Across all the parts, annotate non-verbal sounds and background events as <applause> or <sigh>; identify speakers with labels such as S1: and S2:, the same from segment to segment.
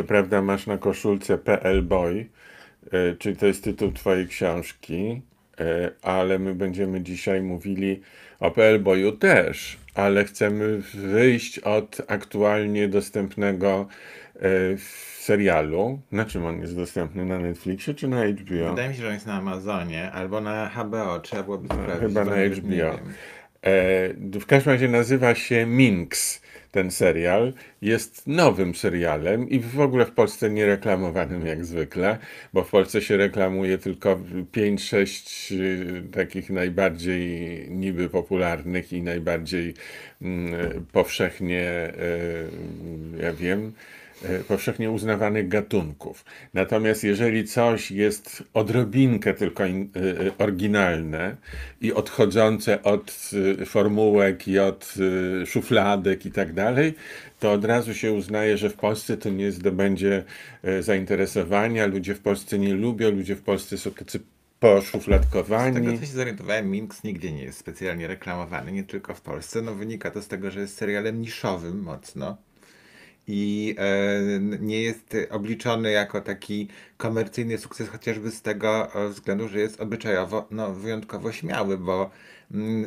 S1: co prawda masz na koszulce PL Boy, e, czyli to jest tytuł twojej książki, e, ale my będziemy dzisiaj mówili o PL Boyu też, ale chcemy wyjść od aktualnie dostępnego e, serialu. Na czym on jest dostępny? Na Netflixie czy na HBO?
S2: Wydaje mi się, że on jest na Amazonie albo na HBO, trzeba byłoby sprawdzić.
S1: Chyba na HBO. w każdym razie nazywa się Minx ten serial. Jest nowym serialem i w ogóle w Polsce nie reklamowanym jak zwykle, bo w Polsce się reklamuje tylko 5-6 y, takich najbardziej niby popularnych i najbardziej mm, powszechnie, y, ja wiem, powszechnie uznawanych gatunków. Natomiast jeżeli coś jest odrobinkę tylko y, y, oryginalne i odchodzące od formułek i od szufladek i tak dalej, to od razu się uznaje, że w Polsce to nie zdobędzie e, zainteresowania, ludzie w Polsce nie lubią, ludzie w Polsce są tacy
S2: Z tego
S1: poszufladkowani.
S2: co się zorientowałem, Minx nigdzie nie jest specjalnie reklamowany, nie tylko w Polsce. No wynika to z tego, że jest serialem niszowym mocno i e, nie jest obliczony jako taki komercyjny sukces, chociażby z tego e, względu, że jest obyczajowo no, wyjątkowo śmiały, bo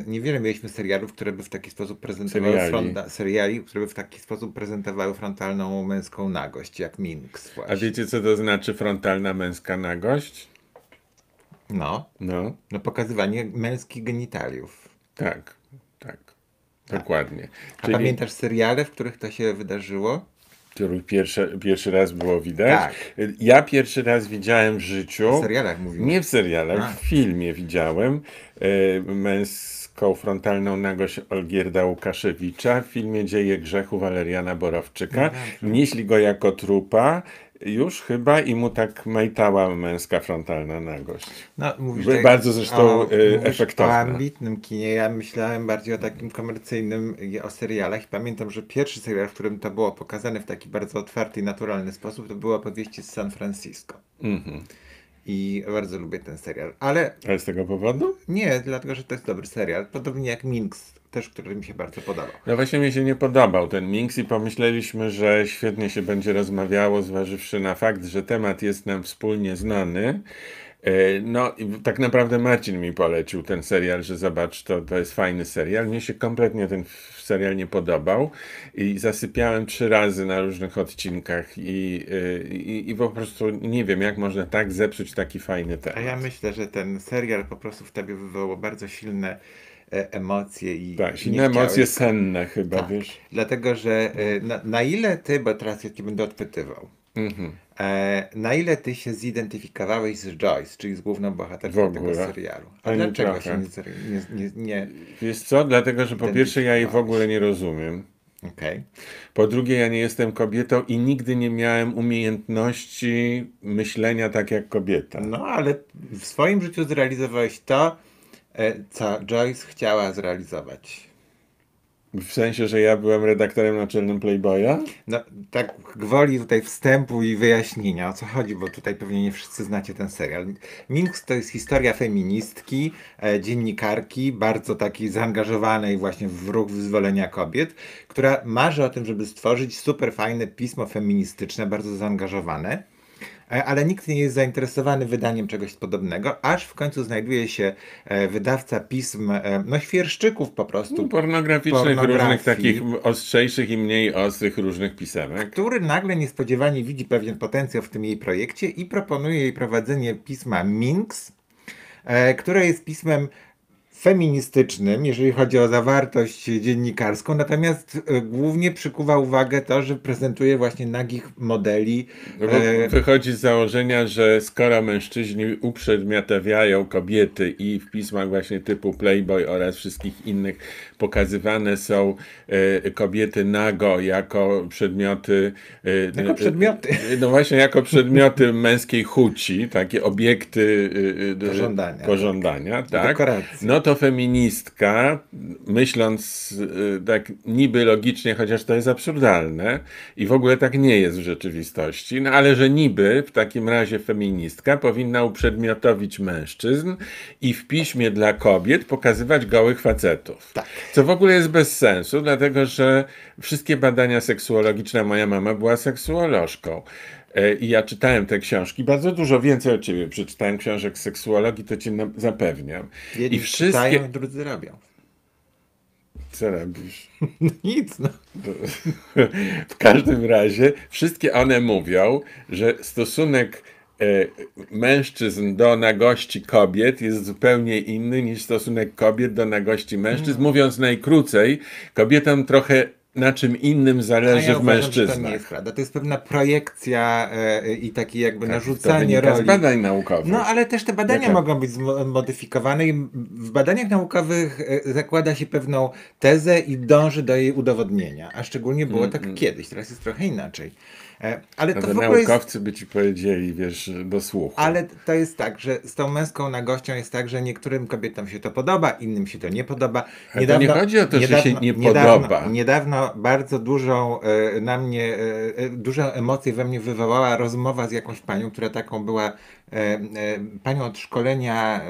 S2: niewiele mieliśmy serialów, które by w taki sposób prezentowały
S1: Seriali.
S2: fronta, seriali, które by w taki sposób prezentowały frontalną męską nagość, jak Minx
S1: A
S2: właśnie.
S1: wiecie, co to znaczy frontalna męska nagość?
S2: No,
S1: No,
S2: no pokazywanie męskich genitaliów.
S1: tak, tak. Dokładnie.
S2: A pamiętasz seriale, w których to się wydarzyło?
S1: Który pierwszy, pierwszy raz było widać.
S2: Tak.
S1: Ja pierwszy raz widziałem w życiu.
S2: W serialach mówimy.
S1: Nie w serialach,
S2: A.
S1: w filmie widziałem e, męską frontalną nagość Olgierda Łukaszewicza w filmie Dzieje grzechu Waleriana Borowczyka. Nieśli go jako trupa już chyba i mu tak majtała męska frontalna nagość.
S2: No, mówisz
S1: By- bardzo zresztą,
S2: o,
S1: y,
S2: mówisz
S1: efektowne.
S2: O ambitnym kinie. Ja myślałem bardziej o takim komercyjnym, i o serialach. I pamiętam, że pierwszy serial, w którym to było pokazane w taki bardzo otwarty i naturalny sposób, to były opowieści z San Francisco.
S1: Mhm.
S2: I bardzo lubię ten serial. Ale
S1: Ale z tego powodu?
S2: nie, dlatego, że to jest dobry serial. Podobnie jak Minx, też, który mi się bardzo podobał.
S1: No właśnie mi się nie podobał ten Minx i pomyśleliśmy, że świetnie się będzie rozmawiało, zważywszy na fakt, że temat jest nam wspólnie znany. E, No i tak naprawdę Marcin mi polecił ten serial, że zobacz, to, to jest fajny serial. Mnie się kompletnie ten serial nie podobał i zasypiałem trzy razy na różnych odcinkach i, e, i, i po prostu nie wiem, jak można tak zepsuć taki fajny
S2: A
S1: temat.
S2: ja myślę, że ten serial po prostu w tobie wywołał bardzo silne emocje i
S1: Tak, silne emocje senne chyba,
S2: Tak,
S1: wiesz.
S2: dlatego że e, na, na ile ty, bo teraz ja cię będę odpytywał,
S1: Mhm.
S2: e, na ile ty się zidentyfikowałeś z Joyce, czyli z główną bohaterką tego serialu? A
S1: Ani
S2: dlaczego
S1: trochę.
S2: się nie, nie, nie,
S1: Wiesz co? Dlatego, że po pierwsze ja jej w ogóle nie rozumiem.
S2: okej.
S1: Po drugie, ja nie jestem kobietą i nigdy nie miałem umiejętności myślenia tak jak kobieta.
S2: No ale w swoim życiu zrealizowałeś to, e, co Joyce chciała zrealizować.
S1: W sensie, że ja byłem redaktorem naczelnym Playboya?
S2: No, tak gwoli tutaj wstępu i wyjaśnienia, o co chodzi, bo tutaj pewnie nie wszyscy znacie ten serial. Minx to jest historia feministki, e, dziennikarki, bardzo takiej zaangażowanej właśnie w ruch wyzwolenia kobiet, która marzy o tym, żeby stworzyć super fajne pismo feministyczne, bardzo zaangażowane. E, Ale nikt nie jest zainteresowany wydaniem czegoś podobnego, aż w końcu znajduje się e, wydawca pism, e, no świerszczyków po prostu,
S1: No, pornograficznych, różnych takich ostrzejszych i mniej ostrych różnych pisemek.
S2: który nagle niespodziewanie widzi pewien potencjał w tym jej projekcie i proponuje jej prowadzenie pisma Minx, które jest pismem feministycznym, jeżeli chodzi o zawartość dziennikarską, natomiast e, głównie przykuwa uwagę to, że prezentuje właśnie nagich modeli.
S1: No
S2: e,
S1: wychodzi z założenia, że skoro mężczyźni uprzedmiotawiają kobiety i w pismach właśnie typu Playboy oraz wszystkich innych pokazywane są e, kobiety nago jako przedmioty. E,
S2: Jako przedmioty.
S1: E, no właśnie, jako przedmioty męskiej chuci, takie obiekty
S2: Pożądania.
S1: pożądania tak.
S2: dekoracji.
S1: No to feministka, myśląc tak niby logicznie, chociaż to jest absurdalne i w ogóle tak nie jest w rzeczywistości, no ale że niby w takim razie feministka powinna uprzedmiotowić mężczyzn i w piśmie dla kobiet pokazywać gołych facetów.
S2: Tak.
S1: Co w ogóle jest bez sensu, dlatego że wszystkie badania seksuologiczne, moja mama była seksuolożką. E, I ja czytałem te książki, bardzo dużo więcej od ciebie przeczytałem książek seksuologii, to ci zapewniam.
S2: Jedni
S1: I wszystkie...
S2: czytają, drudzy robią.
S1: Co robisz? <laughs>
S2: Nic, no. <laughs>
S1: W każdym razie wszystkie one mówią, że stosunek mężczyzn do nagości kobiet jest zupełnie inny niż stosunek kobiet do nagości mężczyzn. Mówiąc najkrócej, kobietom trochę na czym innym zależy
S2: ja
S1: w
S2: uważam, że to nie
S1: mężczyznach.
S2: jest prawda. To jest pewna projekcja e, i taki jakby
S1: Tak, to
S2: narzucanie
S1: wynika z
S2: roli.
S1: badań naukowych.
S2: No, ale też te badania
S1: Jaka?
S2: mogą być zmodyfikowane i w badaniach naukowych e, zakłada się pewną tezę i dąży do jej udowodnienia. A szczególnie było tak kiedyś, teraz jest trochę inaczej. E, Ale to w ogóle jest...
S1: naukowcy by ci powiedzieli, wiesz, do słuchu.
S2: Ale to jest tak, że z tą męską nagością jest tak, że niektórym kobietom się to podoba, innym się to nie podoba.
S1: Ale to nie chodzi o to, że się nie
S2: niedawno,
S1: podoba.
S2: Niedawno bardzo dużą e, na mnie, e, e, dużą emocję we mnie wywołała rozmowa z jakąś panią, która taką była e, e, panią od szkolenia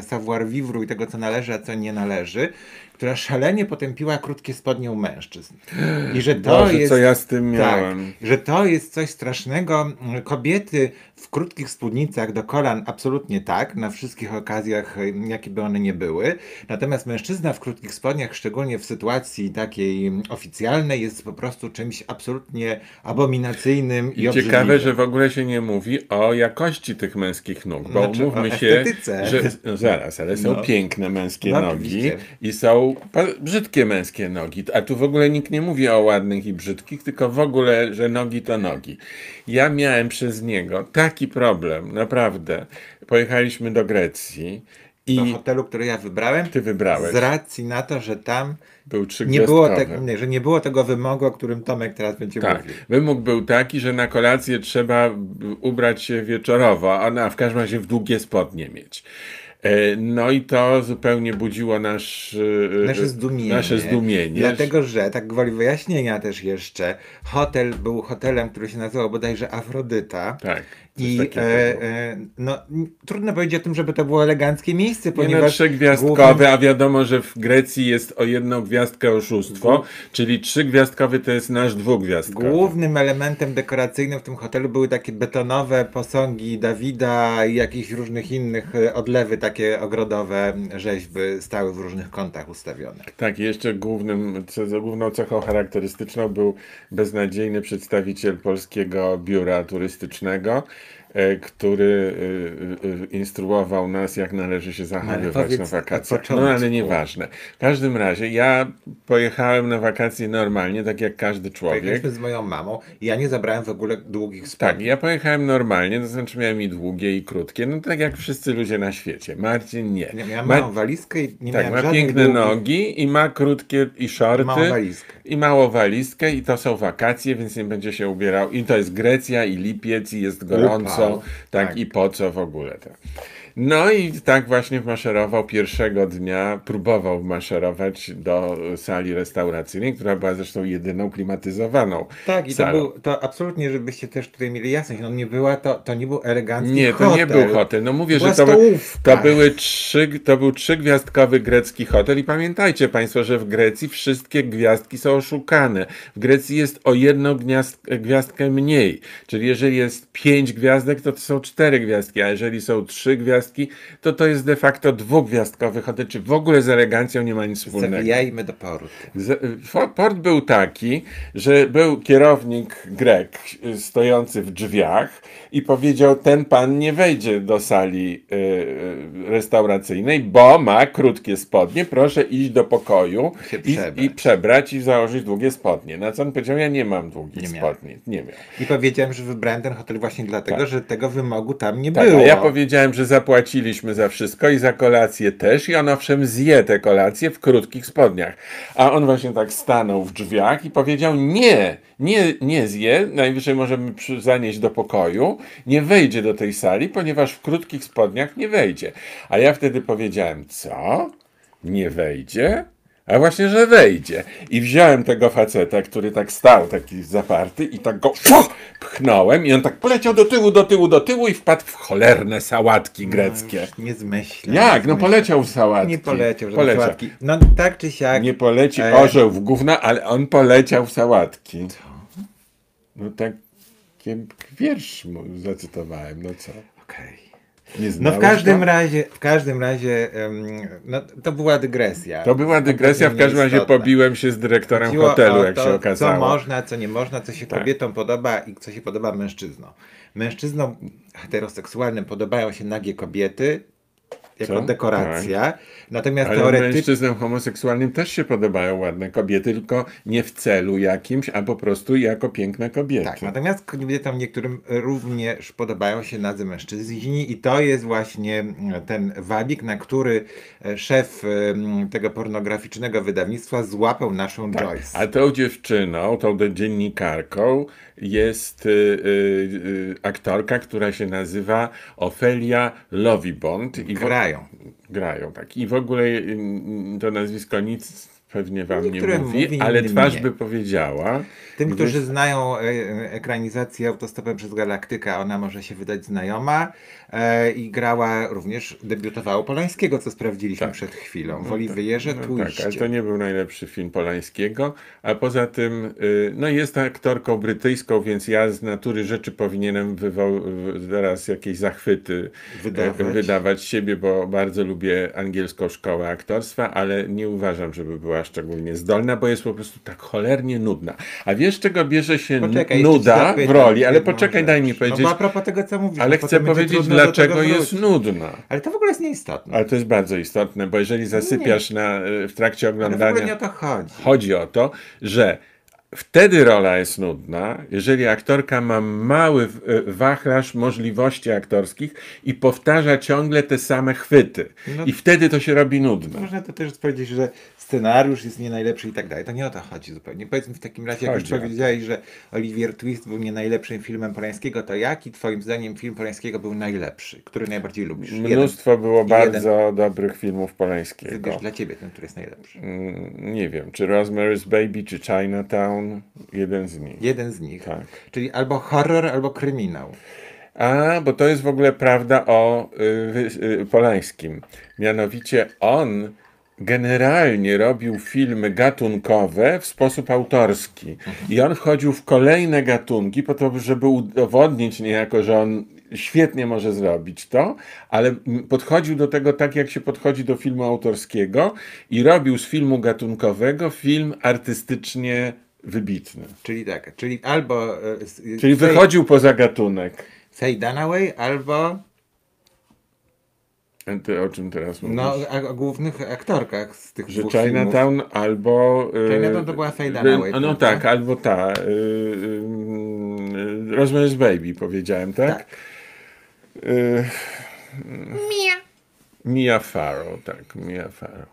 S2: savoir vivre i tego, co należy, a co nie należy, która szalenie potępiła krótkie spodnie u mężczyzn. I że to
S1: Boże,
S2: jest...
S1: co ja z tym
S2: Tak,
S1: miałem.
S2: że to jest coś strasznego. Kobiety w krótkich spódnicach do kolan absolutnie tak, na wszystkich okazjach, jakie by one nie były. Natomiast mężczyzna w krótkich spodniach, szczególnie w sytuacji takiej oficjalnej, jest po prostu czymś absolutnie abominacyjnym i,
S1: I ciekawe, że w ogóle się nie mówi o jakości tych męskich nóg, bo
S2: Znaczy,
S1: mówmy się, że no zaraz, ale są
S2: No.
S1: piękne męskie
S2: No,
S1: nogi
S2: oczywiście.
S1: i są brzydkie męskie nogi, a tu w ogóle nikt nie mówi o ładnych i brzydkich, tylko w ogóle, że nogi to nogi. Ja miałem przez niego taki problem, naprawdę. Pojechaliśmy do Grecji
S2: Do
S1: i
S2: hotelu, który ja wybrałem,
S1: ty wybrałeś.
S2: z racji na to, że tam
S1: Był
S2: nie było, te, nie, że nie było tego wymogu, o którym Tomek teraz będzie
S1: Tak.
S2: mówił.
S1: Wymóg był taki, że na kolację trzeba ubrać się wieczorowo, a na, w każdym razie w długie spodnie mieć. E, No i to zupełnie budziło nasz, e,
S2: Nasze zdumienie.
S1: Nasze zdumienie.
S2: Dlatego, że, tak gwoli wyjaśnienia też jeszcze, hotel był hotelem, który się nazywał bodajże Afrodyta.
S1: Tak.
S2: I
S1: takiego
S2: e,
S1: było.
S2: e, no, trudno powiedzieć o tym, żeby to było eleganckie miejsce,
S1: Nie no,
S2: ponieważ
S1: trzygwiazdkowe,
S2: głównym-
S1: a wiadomo, że w Grecji jest o jedną gwiazdkę oszustwo, czyli trzygwiazdkowy to jest nasz dwugwiazdkowy.
S2: Głównym elementem dekoracyjnym w tym hotelu były takie betonowe posągi Dawida i jakichś różnych innych e, odlewy, takie ogrodowe rzeźby stały w różnych kątach ustawione.
S1: Tak, i jeszcze głównym, ce- główną cechą charakterystyczną był beznadziejny przedstawiciel polskiego biura turystycznego, e, który e, e, instruował nas, jak należy się zachowywać
S2: powiedz
S1: na
S2: od
S1: wakacjach. No ale nieważne. W każdym razie ja pojechałem na wakacje normalnie, tak jak każdy człowiek.
S2: Pojechaliśmy z moją mamą i ja nie zabrałem w ogóle długich
S1: Tak,
S2: spodni.
S1: ja pojechałem normalnie, to znaczy miałem i długie, i krótkie, no tak jak wszyscy ludzie na świecie. Marcin nie.
S2: Ja miałem
S1: Ma-
S2: małą walizkę i nie
S1: tak,
S2: miałem
S1: ma piękne
S2: długich...
S1: nogi i ma krótkie i shorty.
S2: Małą walizkę.
S1: I małą walizkę i to są wakacje, więc nie będzie się ubierał. I to jest Grecja i lipiec i jest gorąco.
S2: Upał.
S1: Tak,
S2: Tak.
S1: i po co w ogóle tak. No i tak właśnie wmaszerował pierwszego dnia, próbował wmaszerować do sali restauracyjnej, która była zresztą jedyną klimatyzowaną
S2: Tak, i to,
S1: salą.
S2: był, to absolutnie, żebyście też tutaj mieli jasność, no nie była to, to nie był elegancki
S1: Nie,
S2: hotel.
S1: to nie był hotel. No mówię,
S2: Była
S1: że to,
S2: stołówka.
S1: to, były trzy, to był trzygwiazdkowy grecki hotel i pamiętajcie Państwo, że w Grecji wszystkie gwiazdki są oszukane. W Grecji jest o jedną gniazd, gwiazdkę mniej. Czyli jeżeli jest pięć gwiazdek, to to są cztery gwiazdki, a jeżeli są trzy gwiazdki, to to jest de facto dwugwiazdkowy hotel, czy w ogóle z elegancją nie ma nic wspólnego.
S2: Zawijajmy do portu.
S1: Fo- Port był taki, że był kierownik Grek y, stojący w drzwiach i powiedział: Ten pan nie wejdzie do sali y, y, restauracyjnej, bo ma krótkie spodnie. Proszę iść do pokoju i,
S2: przebrać.
S1: i przebrać i założyć długie spodnie. Na co on powiedział: Ja nie mam długich
S2: Nie
S1: spodni. Nie miał.
S2: I powiedziałem, że wybrałem ten hotel właśnie dlatego, że tego wymogu tam nie
S1: Tak,
S2: było.
S1: ja powiedziałem, że zapłaciliśmy za wszystko i za kolację też i on owszem zje te kolacje w krótkich spodniach. A on właśnie tak stanął w drzwiach i powiedział nie, nie, nie zje, najwyżej możemy zanieść do pokoju, nie wejdzie do tej sali, ponieważ w krótkich spodniach nie wejdzie. A ja wtedy powiedziałem, co? Nie wejdzie? A właśnie, że wejdzie. I wziąłem tego faceta, który tak stał, taki zaparty, i tak go fuh, pchnąłem, i on tak poleciał do tyłu, do tyłu, do tyłu i wpadł w cholerne sałatki greckie.
S2: Nie zmyślę.
S1: Jak?
S2: nie
S1: No poleciał w sałatki.
S2: Nie poleciał, że
S1: poleciał.
S2: sałatki. No tak czy siak.
S1: Nie poleci
S2: E,
S1: orzeł w gówna, ale on poleciał w sałatki. No tak wiersz mu zacytowałem, no co?
S2: Okej.
S1: Nie
S2: No w każdym
S1: go?
S2: razie, w każdym razie, no to była dygresja.
S1: To była dygresja, w każdym razie pobiłem się z dyrektorem
S2: Chodziło
S1: hotelu, jak
S2: to,
S1: się okazało.
S2: Co można, co nie można, co się
S1: Tak.
S2: kobietom podoba i co się podoba mężczyznom. Mężczyznom heteroseksualnym podobają się nagie kobiety jako
S1: Co? Tak.
S2: Natomiast
S1: Ale
S2: teoretycznie
S1: mężczyznom homoseksualnym też się podobają ładne kobiety, tylko nie w celu jakimś, a po prostu jako piękne kobiety.
S2: Tak, natomiast kobietom niektórym również podobają się nadzy mężczyźni i to jest właśnie mm, ten wabik, na który e, szef tego pornograficznego wydawnictwa złapał naszą
S1: Tak.
S2: Joyce.
S1: A tą dziewczyną, tą dziennikarką jest y, y, y, aktorka, która się nazywa Ofelia Lovibond. I
S2: Grają.
S1: Grają, tak. I w ogóle y, to nazwisko nic pewnie wam nie
S2: Niektórym
S1: mówi,
S2: mówi,
S1: ale twarz
S2: nie.
S1: by powiedziała.
S2: Tym,
S1: gdyż-
S2: którzy znają e, ekranizację Autostopem przez Galaktykę, ona może się wydać znajoma e, i grała również, debiutowała Polańskiego, co sprawdziliśmy przed chwilą. W Oliwierze
S1: No
S2: Twiście.
S1: tak, ale to nie był najlepszy film Polańskiego, a poza tym y, no jest aktorką brytyjską, więc ja z natury rzeczy powinienem wywoł, teraz jakieś zachwyty
S2: Wydawać.
S1: e, wydawać siebie, bo bardzo lubię angielską szkołę aktorstwa, ale nie uważam, żeby była szczególnie zdolna, bo jest po prostu tak cholernie nudna. A wiesz, czego bierze się
S2: Poczekaj,
S1: nuda w roli? Ale poczekaj, daj mi
S2: No
S1: powiedzieć,
S2: bo a propos tego, co mówisz,
S1: ale chcę powiedzieć, dlaczego jest nudna.
S2: Ale to w ogóle jest nieistotne.
S1: Ale to jest bardzo istotne, bo jeżeli zasypiasz na, w trakcie
S2: Ale w
S1: oglądania...
S2: ogóle nie o to chodzi.
S1: Chodzi o to, że wtedy rola jest nudna, jeżeli aktorka ma mały e, wachlarz możliwości aktorskich i powtarza ciągle te same chwyty.
S2: No-
S1: I wtedy to się robi nudne.
S2: Można to też powiedzieć, że scenariusz jest nie najlepszy i tak dalej. To nie o to chodzi zupełnie. Powiedzmy w takim razie, jak już
S1: Chodzi to.
S2: powiedziałeś, że Olivier Twist był nie najlepszym filmem Polańskiego, to jaki twoim zdaniem film Polańskiego był najlepszy? Który najbardziej lubisz?
S1: Mnóstwo było
S2: Jeden.
S1: bardzo dobrych filmów
S2: Wybierz
S1: Polańskiego.
S2: dla ciebie ten, który jest najlepszy.
S1: Mm, Nie wiem, czy Rosemary's Baby, czy Chinatown, jeden z nich.
S2: Jeden z nich.
S1: Tak.
S2: Czyli albo horror, albo kryminał.
S1: A, bo to jest w ogóle prawda o y, y, Polańskim. Mianowicie on generalnie robił filmy gatunkowe w sposób autorski. I on wchodził w kolejne gatunki po to, żeby udowodnić niejako, że on świetnie może zrobić to, ale podchodził do tego tak, jak się podchodzi do filmu autorskiego i robił z filmu gatunkowego film artystycznie wybitny.
S2: Czyli tak, czyli albo e, s-
S1: Czyli wychodził poza gatunek.
S2: Faye Dunaway, albo
S1: A Ty o czym teraz mówisz?
S2: no, a, o głównych aktorkach z tych
S1: Że
S2: dwóch filmów.
S1: Chinatown albo... y,
S2: Chinatown to była Faye
S1: y,
S2: Dunaway,
S1: No
S2: prawda?
S1: tak, albo ta... Y, y, y, Rosemary's Baby powiedziałem, tak?
S2: Tak.
S1: Y, Mia Farrow, tak, Mia Farrow.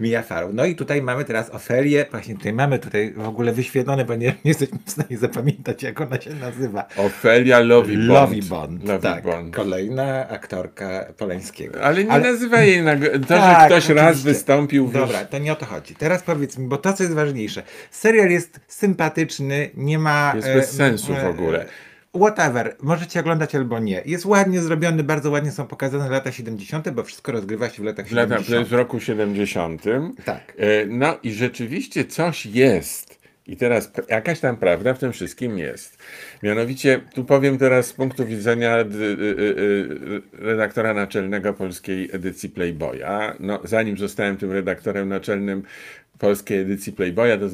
S2: Mia Farrow. No i tutaj mamy teraz Ofelię, właśnie tutaj mamy tutaj w ogóle wyświetlone, bo nie, nie jesteśmy w stanie zapamiętać, jak ona się nazywa.
S1: Ofelia Lovibond.
S2: Lovibond.
S1: Lovibond.
S2: Tak, kolejna aktorka Polańskiego.
S1: Ale nie nazywa jej... Na... To,
S2: Tak,
S1: że ktoś raz
S2: oczywiście.
S1: wystąpił... wiesz,
S2: Dobra, to nie o to chodzi. Teraz powiedz mi, bo to co jest ważniejsze. Serial jest sympatyczny, nie ma...
S1: Jest
S2: e,
S1: bez sensu w
S2: e,
S1: ogóle.
S2: Whatever, możecie oglądać albo nie. Jest ładnie zrobiony, bardzo ładnie są pokazane lata 70., bo wszystko rozgrywa się w latach
S1: w, lata,
S2: 70.
S1: w roku 70.
S2: Tak.
S1: E, No i rzeczywiście coś jest. I teraz jakaś tam prawda w tym wszystkim jest. Mianowicie, tu powiem teraz z punktu widzenia y, y, redaktora naczelnego polskiej edycji Playboya. No, zanim zostałem tym redaktorem naczelnym polskiej edycji Playboya, to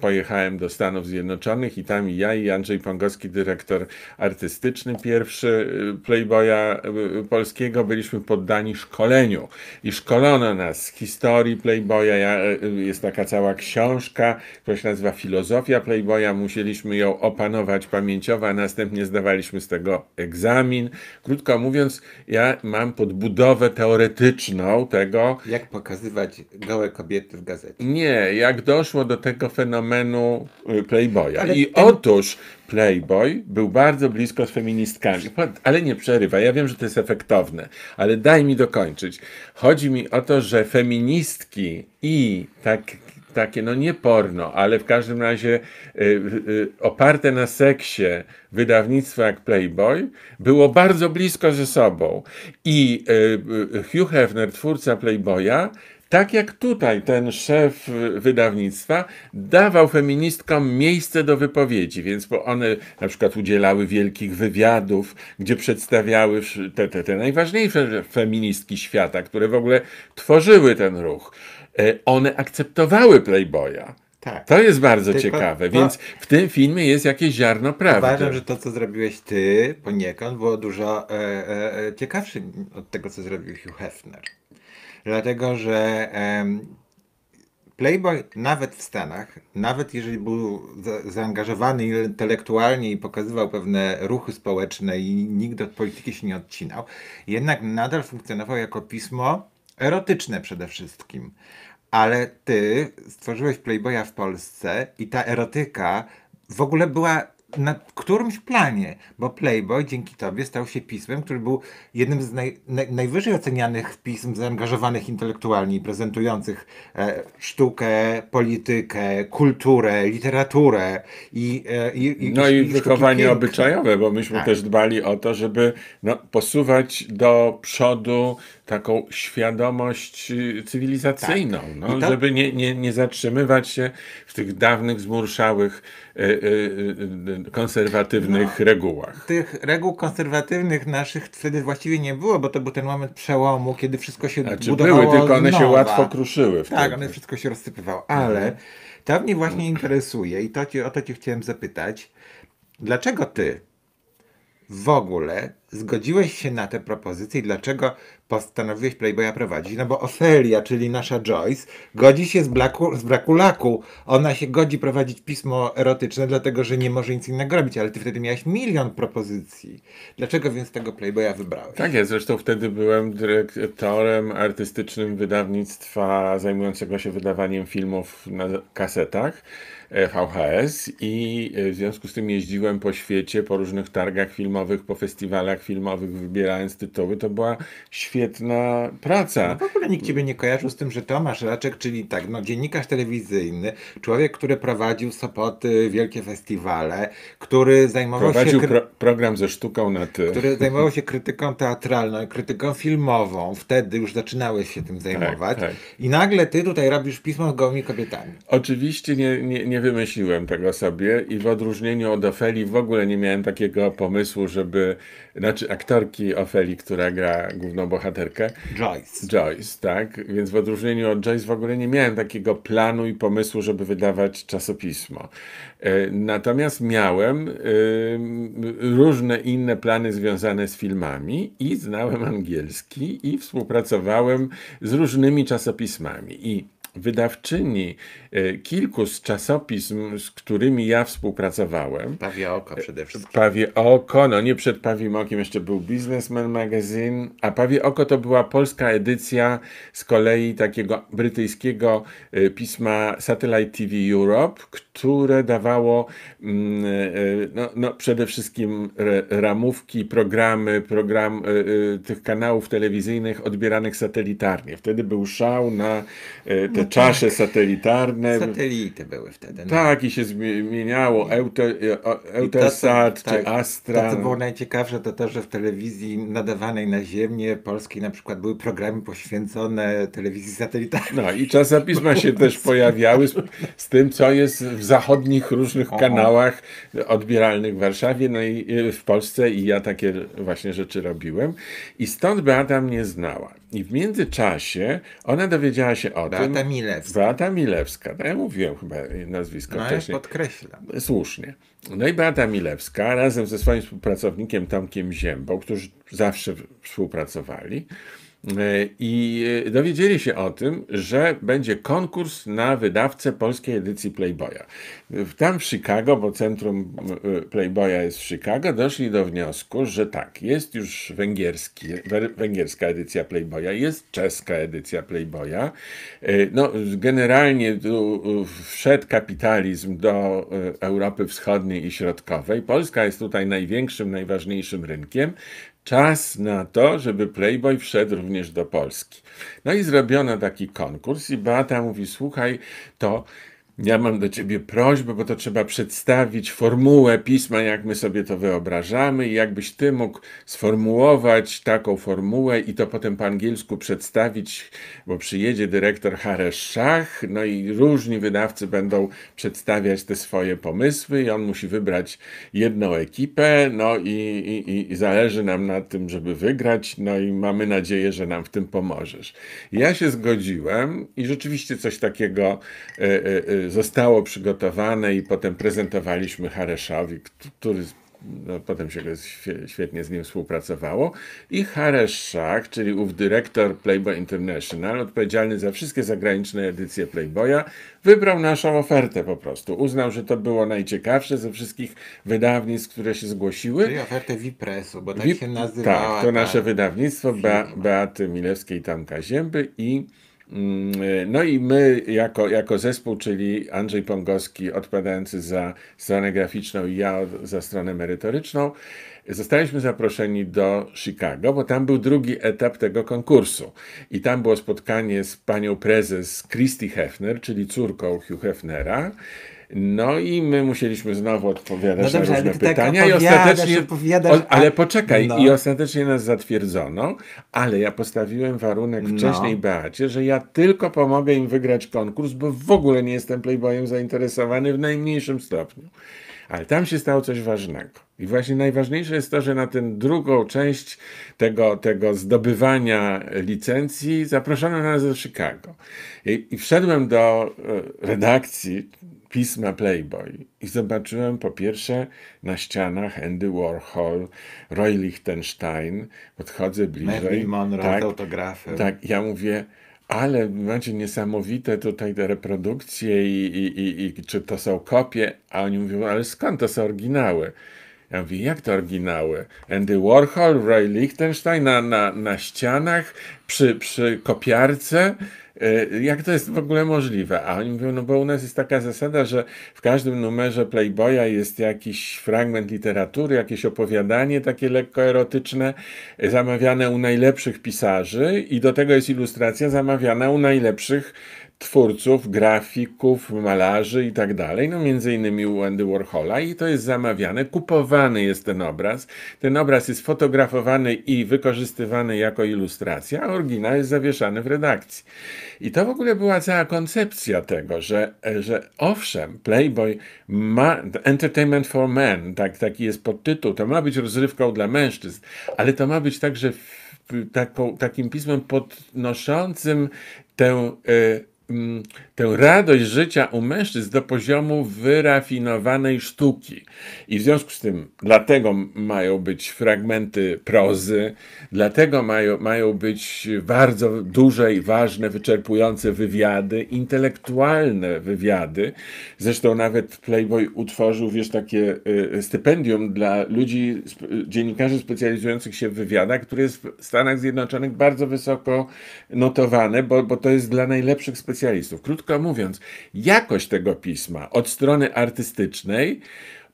S1: pojechałem do Stanów Zjednoczonych i tam i ja i Andrzej Pongowski, dyrektor artystyczny pierwszy y, Playboya y, polskiego, byliśmy poddani szkoleniu. I szkolono nas z historii Playboya. Ja, y, jest taka cała książka, która się nazywa Filozofia Playboya. Musieliśmy ją opanować pamięciowo, a następnie zdawaliśmy z tego egzamin. Krótko mówiąc, ja mam podbudowę teoretyczną tego,
S2: Jak pokazywać gołe kobiety w gazecie.
S1: Nie, jak doszło do tego fenomenu y, Playboya.
S2: Ale
S1: I
S2: ten-
S1: otóż Playboy był bardzo blisko z feministkami. Ale nie przerywa, ja wiem, że to jest efektowne, ale daj mi dokończyć. Chodzi mi o to, że feministki i tak, takie, no nie porno, ale w każdym razie y, y, oparte na seksie wydawnictwo jak Playboy było bardzo blisko ze sobą. I y, y, Hugh Hefner, twórca Playboya, tak jak tutaj ten szef wydawnictwa dawał feministkom miejsce do wypowiedzi, więc bo one na przykład udzielały wielkich wywiadów, gdzie przedstawiały te, te, te najważniejsze feministki świata, które w ogóle tworzyły ten ruch. E, One akceptowały Playboya.
S2: Tak.
S1: To jest bardzo
S2: Tylko
S1: ciekawe,
S2: to-
S1: więc w tym filmie jest jakieś ziarno prawdy.
S2: Uważam, że to, co zrobiłeś ty poniekąd, było dużo e, e, e, ciekawsze od tego, co zrobił Hugh Hefner. Dlatego, że Playboy nawet w Stanach, nawet jeżeli był za, zaangażowany intelektualnie i pokazywał pewne ruchy społeczne i nikt od polityki się nie odcinał, jednak nadal funkcjonował jako pismo erotyczne przede wszystkim. Ale ty stworzyłeś Playboya w Polsce i ta erotyka w ogóle była na którymś planie, bo Playboy dzięki tobie stał się pismem, który był jednym z naj, naj, najwyżej ocenianych pism zaangażowanych intelektualnie i prezentujących e, sztukę, politykę, kulturę, literaturę i, e, i, i
S1: No i
S2: sztuki
S1: wychowanie obyczajowe, bo myśmy
S2: Tak.
S1: też dbali o to, żeby no, posuwać do przodu taką świadomość y, cywilizacyjną, no,
S2: Tak. I to-
S1: żeby nie, nie, nie zatrzymywać się w tych dawnych, zmurszałych, y, y, konserwatywnych
S2: No.
S1: regułach.
S2: Tych reguł konserwatywnych naszych wtedy właściwie nie było, bo to był ten moment przełomu, kiedy wszystko się
S1: Znaczy
S2: budowało
S1: były, tylko one się
S2: nowa.
S1: łatwo kruszyły wtedy.
S2: Tak, one wszystko się rozsypywało, ale to mnie właśnie interesuje i to ci, o to cię chciałem zapytać. Dlaczego ty w ogóle zgodziłeś się na tę propozycję i dlaczego postanowiłeś Playboya prowadzić? No bo Ofelia, czyli nasza Joyce, godzi się z, blaku, z braku laku. Ona się godzi prowadzić pismo erotyczne, dlatego że nie może nic innego robić, ale ty wtedy miałeś milion propozycji. Dlaczego więc tego Playboya wybrałeś?
S1: Tak jest, zresztą wtedy byłem dyrektorem artystycznym wydawnictwa zajmującego się wydawaniem filmów na kasetach VHS i e, w związku z tym jeździłem po świecie, po różnych targach filmowych, po festiwalach filmowych, wybierając tytuły. To była świetna praca.
S2: W ogóle nikt ciebie nie kojarzył z tym, że Tomasz Raczek, czyli tak, no dziennikarz telewizyjny, człowiek, który prowadził Sopoty, wielkie festiwale, który zajmował
S1: Prowadził
S2: się...
S1: pro program ze sztuką na ty.
S2: który zajmował się krytyką teatralną i krytyką filmową. Wtedy już zaczynałeś się tym zajmować.
S1: tak.
S2: I nagle ty tutaj robisz pismo z gołymi kobietami.
S1: Oczywiście nie, nie, nie wymyśliłem tego sobie i w odróżnieniu od Ofeli w ogóle nie miałem takiego pomysłu, żeby, znaczy aktorki Ofeli, która gra główną bohaterkę,
S2: Joyce.
S1: Joyce, tak? Więc w odróżnieniu od Joyce w ogóle nie miałem takiego planu i pomysłu, żeby wydawać czasopismo. E, Natomiast miałem y, różne inne plany związane z filmami i znałem angielski i współpracowałem z różnymi czasopismami. I wydawczyni e, kilku z czasopism, z którymi ja współpracowałem,
S2: Pawie oko przede wszystkim.
S1: Pawie Oko, no nie przed Pawiem Okiem jeszcze był Businessman Magazine, a Pawie Oko to była polska edycja z kolei takiego brytyjskiego y, pisma Satellite TV Europe, które dawało mm, no, no przede wszystkim ramówki, programy, program tych kanałów telewizyjnych odbieranych satelitarnie. Wtedy był szał na y, te czasze satelitarne.
S2: Satelity były wtedy. No.
S1: Tak, i się zmieniało Eute, Eutelsat
S2: tak,
S1: czy Astra.
S2: To, co było najciekawsze, to to, że w telewizji nadawanej na ziemię polskiej na przykład były programy poświęcone telewizji satelitarnej.
S1: No i czasopisma się też <laughs> pojawiały z, z tym, co jest w zachodnich różnych kanałach odbieralnych w Warszawie, no i y, w Polsce i ja takie właśnie rzeczy robiłem. I stąd Beata mnie znała. I w międzyczasie ona dowiedziała się o tym.
S2: Milewska.
S1: Beata Milewska. No ja mówiłem chyba nazwisko
S2: No ja
S1: wcześniej.
S2: podkreślam.
S1: Słusznie. No i Beata Milewska razem ze swoim współpracownikiem Tomkiem Ziębą, którzy zawsze współpracowali, I dowiedzieli się o tym, że będzie konkurs na wydawcę polskiej edycji Playboya. Tam w Chicago, bo centrum Playboya jest w Chicago, doszli do wniosku, że tak, jest już węgierski, węgierska edycja Playboya, jest czeska edycja Playboya. No, generalnie wszedł kapitalizm do Europy Wschodniej i Środkowej. Polska jest tutaj największym, najważniejszym rynkiem. Czas na to, żeby Playboy wszedł również do Polski. No i zrobiono taki konkurs i Beata mówi, słuchaj, to ja mam do ciebie prośbę, bo to trzeba przedstawić formułę pisma, jak my sobie to wyobrażamy, i jakbyś ty mógł sformułować taką formułę i to potem po angielsku przedstawić, bo przyjedzie dyrektor Haresz Szach, no i różni wydawcy będą przedstawiać te swoje pomysły, i on musi wybrać jedną ekipę, no i, i, i zależy nam na tym, żeby wygrać, no i mamy nadzieję, że nam w tym pomożesz. Ja się zgodziłem i rzeczywiście coś takiego. Y, y, zostało przygotowane i potem prezentowaliśmy Hareszowi, który no, potem się świetnie z nim współpracowało. I Haresz Shah, czyli ów dyrektor Playboy International, odpowiedzialny za wszystkie zagraniczne edycje Playboya, wybrał naszą ofertę po prostu. Uznał, że to było najciekawsze ze wszystkich wydawnictw, które się zgłosiły.
S2: Czyli ofertę Wipresu, bo tak Wip, się nazywała.
S1: Tak, to nasze wydawnictwo Be Beaty Milewskiej i Tomka Zięby i no i my jako, jako zespół, czyli Andrzej Pongowski odpowiadający za stronę graficzną i ja za stronę merytoryczną, zostaliśmy zaproszeni do Chicago, bo tam był drugi etap tego konkursu. I tam było spotkanie z panią prezes Christy Hefner, czyli córką Hugh Hefnera. No i my musieliśmy znowu odpowiadać no dobrze, na różne tak pytania i ostatecznie. O, ale poczekaj, no. i ostatecznie nas zatwierdzono, ale ja postawiłem warunek no. wcześniej Beacie, że ja tylko pomogę im wygrać konkurs, bo w ogóle nie jestem playboyem zainteresowany w najmniejszym stopniu. Ale tam się stało coś ważnego. I właśnie najważniejsze jest to, że na tę drugą część tego, tego zdobywania licencji zaproszono nas do Chicago. I, I wszedłem do e, redakcji pisma Playboy i zobaczyłem po pierwsze na ścianach Andy Warhol, Roy Lichtenstein, podchodzę bliżej.
S2: Marilyn Monroe tak, autografy.
S1: Tak, ja mówię, ale macie niesamowite tutaj te reprodukcje i, i, i, i czy to są kopie? A oni mówią, ale skąd to są oryginały? Ja mówię, jak to oryginały? Andy Warhol, Roy Lichtenstein na, na, na ścianach, przy, przy kopiarce? E, jak to jest w ogóle możliwe? A oni mówią, no bo u nas jest taka zasada, że w każdym numerze Playboya jest jakiś fragment literatury, jakieś opowiadanie takie lekko erotyczne, zamawiane u najlepszych pisarzy i do tego jest ilustracja zamawiana u najlepszych twórców, grafików, malarzy i tak dalej, no między innymi u Andy Warhola i to jest zamawiane, kupowany jest ten obraz, ten obraz jest fotografowany i wykorzystywany jako ilustracja, a oryginał jest zawieszany w redakcji. I to w ogóle była cała koncepcja tego, że, że owszem, Playboy ma Entertainment for Men, tak, taki jest podtytuł, to ma być rozrywką dla mężczyzn, ale to ma być także taką, takim pismem podnoszącym tę y, tę radość życia u mężczyzn do poziomu wyrafinowanej sztuki. I w związku z tym, dlatego mają być fragmenty prozy, dlatego mają, mają być bardzo duże i ważne, wyczerpujące wywiady, intelektualne wywiady. Zresztą nawet Playboy utworzył, wiesz, takie y, stypendium dla ludzi, dziennikarzy specjalizujących się w wywiadach, które jest w Stanach Zjednoczonych bardzo wysoko notowane, bo, bo to jest dla najlepszych specjalistów specjalistów. Krótko mówiąc, jakość tego pisma od strony artystycznej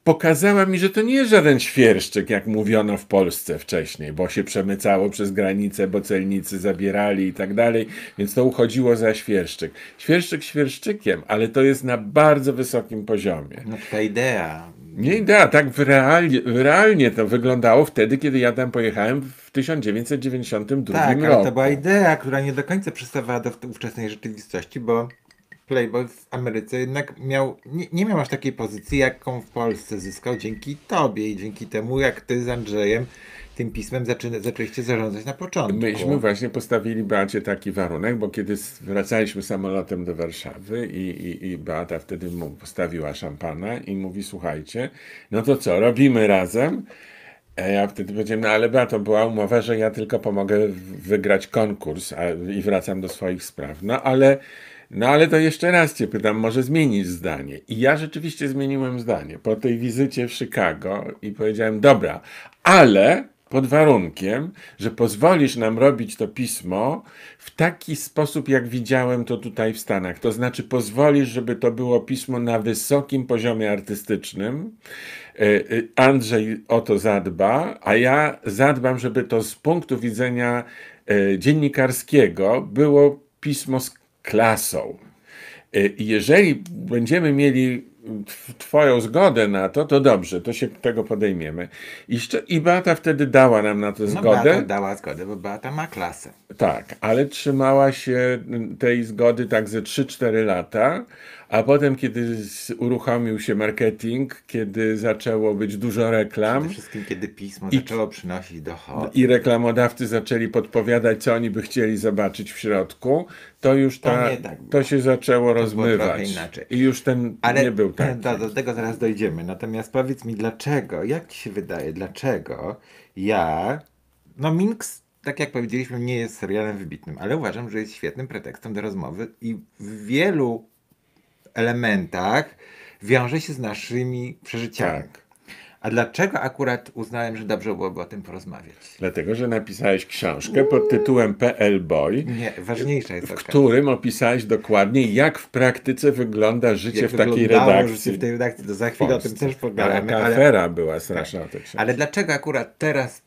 S1: pokazała mi, że to nie jest żaden świerszczyk, jak mówiono w Polsce wcześniej, bo się przemycało przez granicę, bo celnicy zabierali i tak dalej, więc to uchodziło za świerszczyk. Świerszczyk świerszczykiem, ale to jest na bardzo wysokim poziomie.
S2: No ta idea.
S1: Nie idea, tak realnie, realnie to wyglądało wtedy, kiedy ja tam pojechałem w 1992 tak, roku. Tak, ale
S2: to była idea, która nie do końca przystawała do ówczesnej rzeczywistości, bo Playboy w Ameryce jednak miał, nie, nie miał aż takiej pozycji, jaką w Polsce zyskał dzięki tobie i dzięki temu, jak ty z Andrzejem tym pismem zaczęliście zarządzać na początku.
S1: Myśmy właśnie postawili Beacie taki warunek, bo kiedy wracaliśmy samolotem do Warszawy i, i, i Beata wtedy mu postawiła szampana i mówi, słuchajcie, no to co, robimy razem? Ja wtedy powiedziałem, no ale Beato, była umowa, że ja tylko pomogę wygrać konkurs a, i wracam do swoich spraw. No ale, no ale to jeszcze raz cię pytam, może zmienić zdanie. I ja rzeczywiście zmieniłem zdanie po tej wizycie w Chicago i powiedziałem, dobra, ale pod warunkiem, że pozwolisz nam robić to pismo w taki sposób, jak widziałem to tutaj w Stanach. To znaczy, pozwolisz, żeby to było pismo na wysokim poziomie artystycznym. E, e, Andrzej o to zadba, a ja zadbam, żeby to z punktu widzenia e, dziennikarskiego było pismo z klasą. Jeżeli będziemy mieli Twoją zgodę na to, to dobrze, to się tego podejmiemy. I, i Beata wtedy dała nam na to
S2: No
S1: zgodę.
S2: Beata dała zgodę, bo Beata ma klasę.
S1: Tak, ale trzymała się tej zgody tak ze 3-4 lata, a potem, kiedy uruchomił się marketing, kiedy zaczęło być dużo reklam
S2: Przede wszystkim, kiedy pismo
S1: I-
S2: zaczęło przynosić dochody.
S1: i reklamodawcy zaczęli podpowiadać, co oni by chcieli zobaczyć w środku, to już
S2: To
S1: ta,
S2: nie tak
S1: to się zaczęło
S2: trochę
S1: rozmywać.
S2: inaczej.
S1: I już ten
S2: Ale
S1: nie był tak.
S2: do, do tego zaraz dojdziemy. Natomiast powiedz mi, dlaczego, jak ci się wydaje, dlaczego ja. No, Minx, tak jak powiedzieliśmy, nie jest serialem wybitnym, ale uważam, że jest świetnym pretekstem do rozmowy i w wielu elementach wiąże się z naszymi przeżyciami.
S1: Tak.
S2: A dlaczego akurat uznałem, że dobrze byłoby o tym porozmawiać?
S1: Dlatego, że napisałeś książkę pod tytułem PL Boy.
S2: Nie, ważniejsza jest
S1: w
S2: okazja.
S1: którym opisałeś dokładnie, jak w praktyce wygląda życie
S2: Jak
S1: w takiej redakcji.
S2: życie w tej redakcji, to za chwilę o tym też pogadamy.
S1: Taka
S2: Ale,
S1: afera była straszna o tej książce.
S2: ale dlaczego akurat teraz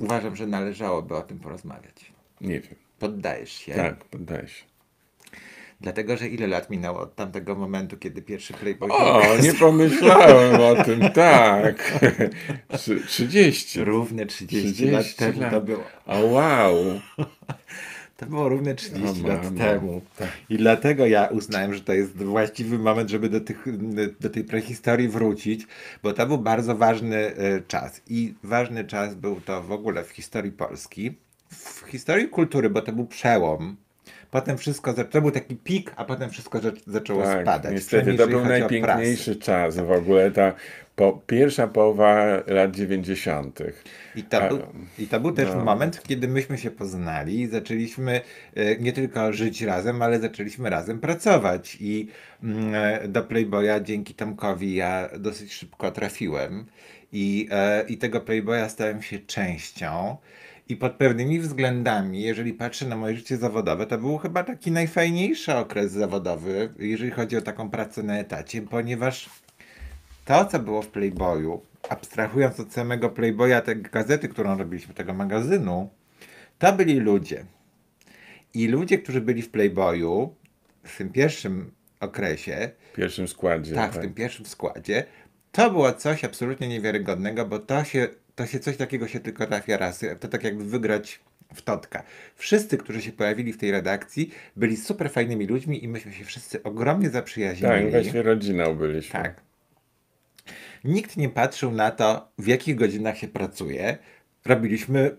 S2: uważam, że należałoby o tym porozmawiać?
S1: Nie wiem.
S2: Poddajesz się.
S1: Tak, poddaję się.
S2: Dlatego, że ile lat minęło od tamtego momentu, kiedy pierwszy Playboy
S1: O, nie pomyślałem o tym, tak. <laughs> Trzy- 30.
S2: Równe 30,
S1: 30
S2: lat temu
S1: lat.
S2: to było.
S1: O wow. <laughs>
S2: To było równe 30
S1: O,
S2: lat temu.
S1: Tak.
S2: I dlatego ja uznałem, że to jest właściwy moment, żeby do, tych, do tej prehistorii wrócić, bo to był bardzo ważny e, czas. I ważny czas był to w ogóle w historii Polski, w historii kultury, bo to był przełom. Potem wszystko, to był taki pik, a potem wszystko za- zaczęło
S1: Tak,
S2: spadać.
S1: niestety to był najpiękniejszy czas w ogóle, ta po, pierwsza połowa lat 90.
S2: I to, był, I to był też
S1: no.
S2: moment, kiedy myśmy się poznali i zaczęliśmy e, nie tylko żyć razem, ale zaczęliśmy razem pracować. I mm, e, do Playboya dzięki Tomkowi ja dosyć szybko trafiłem. I, e, I tego Playboya stałem się częścią. I pod pewnymi względami, jeżeli patrzę na moje życie zawodowe, to był chyba taki najfajniejszy okres zawodowy, jeżeli chodzi o taką pracę na etacie, ponieważ to, co było w Playboyu, abstrahując od samego Playboya, tej gazety, którą robiliśmy, tego magazynu, to byli ludzie. I ludzie, którzy byli w Playboyu w tym pierwszym okresie,
S1: W pierwszym składzie.
S2: tak, w tym pierwszym składzie, to było coś absolutnie niewiarygodnego, bo to się, to się coś takiego się tylko trafia raz. To tak jakby wygrać w totka. Wszyscy, którzy się pojawili w tej redakcji, byli super fajnymi ludźmi i myśmy się wszyscy ogromnie zaprzyjaźnili.
S1: Tak, właśnie rodziną byliśmy.
S2: Tak. Nikt nie patrzył na to, w jakich godzinach się pracuje. Robiliśmy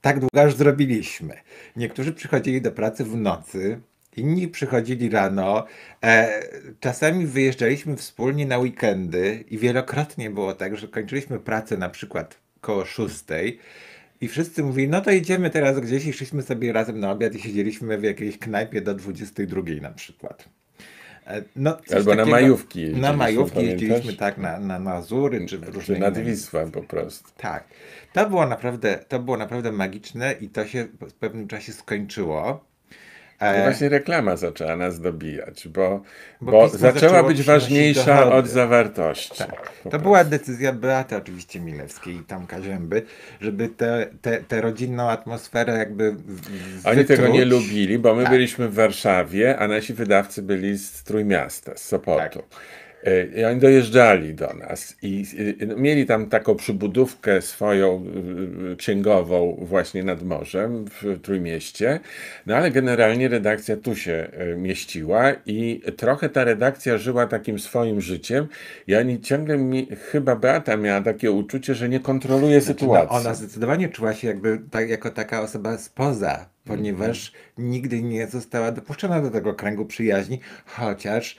S2: tak długo, aż zrobiliśmy. Niektórzy przychodzili do pracy w nocy, inni przychodzili rano. E, czasami wyjeżdżaliśmy wspólnie na weekendy i wielokrotnie było tak, że kończyliśmy pracę na przykład koło szóstej i wszyscy mówili, no to idziemy teraz gdzieś i szliśmy sobie razem na obiad i siedzieliśmy w jakiejś knajpie do 22 na przykład. E, No,
S1: Albo na majówki
S2: Na majówki jeździliśmy tak na, na Mazury czy w
S1: Czy
S2: różne
S1: nad Wisłą po prostu.
S2: tak. To było naprawdę, to było naprawdę magiczne i to się w pewnym czasie skończyło. E,
S1: właśnie reklama zaczęła nas dobijać, bo,
S2: Bo
S1: bo, zaczęła być ważniejsza od zawartości.
S2: tak. To była decyzja Beaty oczywiście Milewskiej i Tomka Zięby, żeby tę te, te rodzinną atmosferę jakby w-
S1: Oni tego nie lubili, bo my
S2: Tak.
S1: byliśmy w Warszawie, a nasi wydawcy byli z Trójmiasta, z Sopotu.
S2: Tak.
S1: E, I oni dojeżdżali do nas i no, mieli tam taką przybudówkę swoją księgową właśnie nad morzem w Trójmieście, no ale generalnie redakcja tu się y, mieściła i trochę ta redakcja żyła takim swoim życiem. I oni ciągle mi, chyba Beata miała takie uczucie, że nie kontroluje
S2: No,
S1: sytuacji.
S2: ona zdecydowanie czuła się jakby tak, jako taka osoba spoza, ponieważ nigdy nie została dopuszczona do tego kręgu przyjaźni, chociaż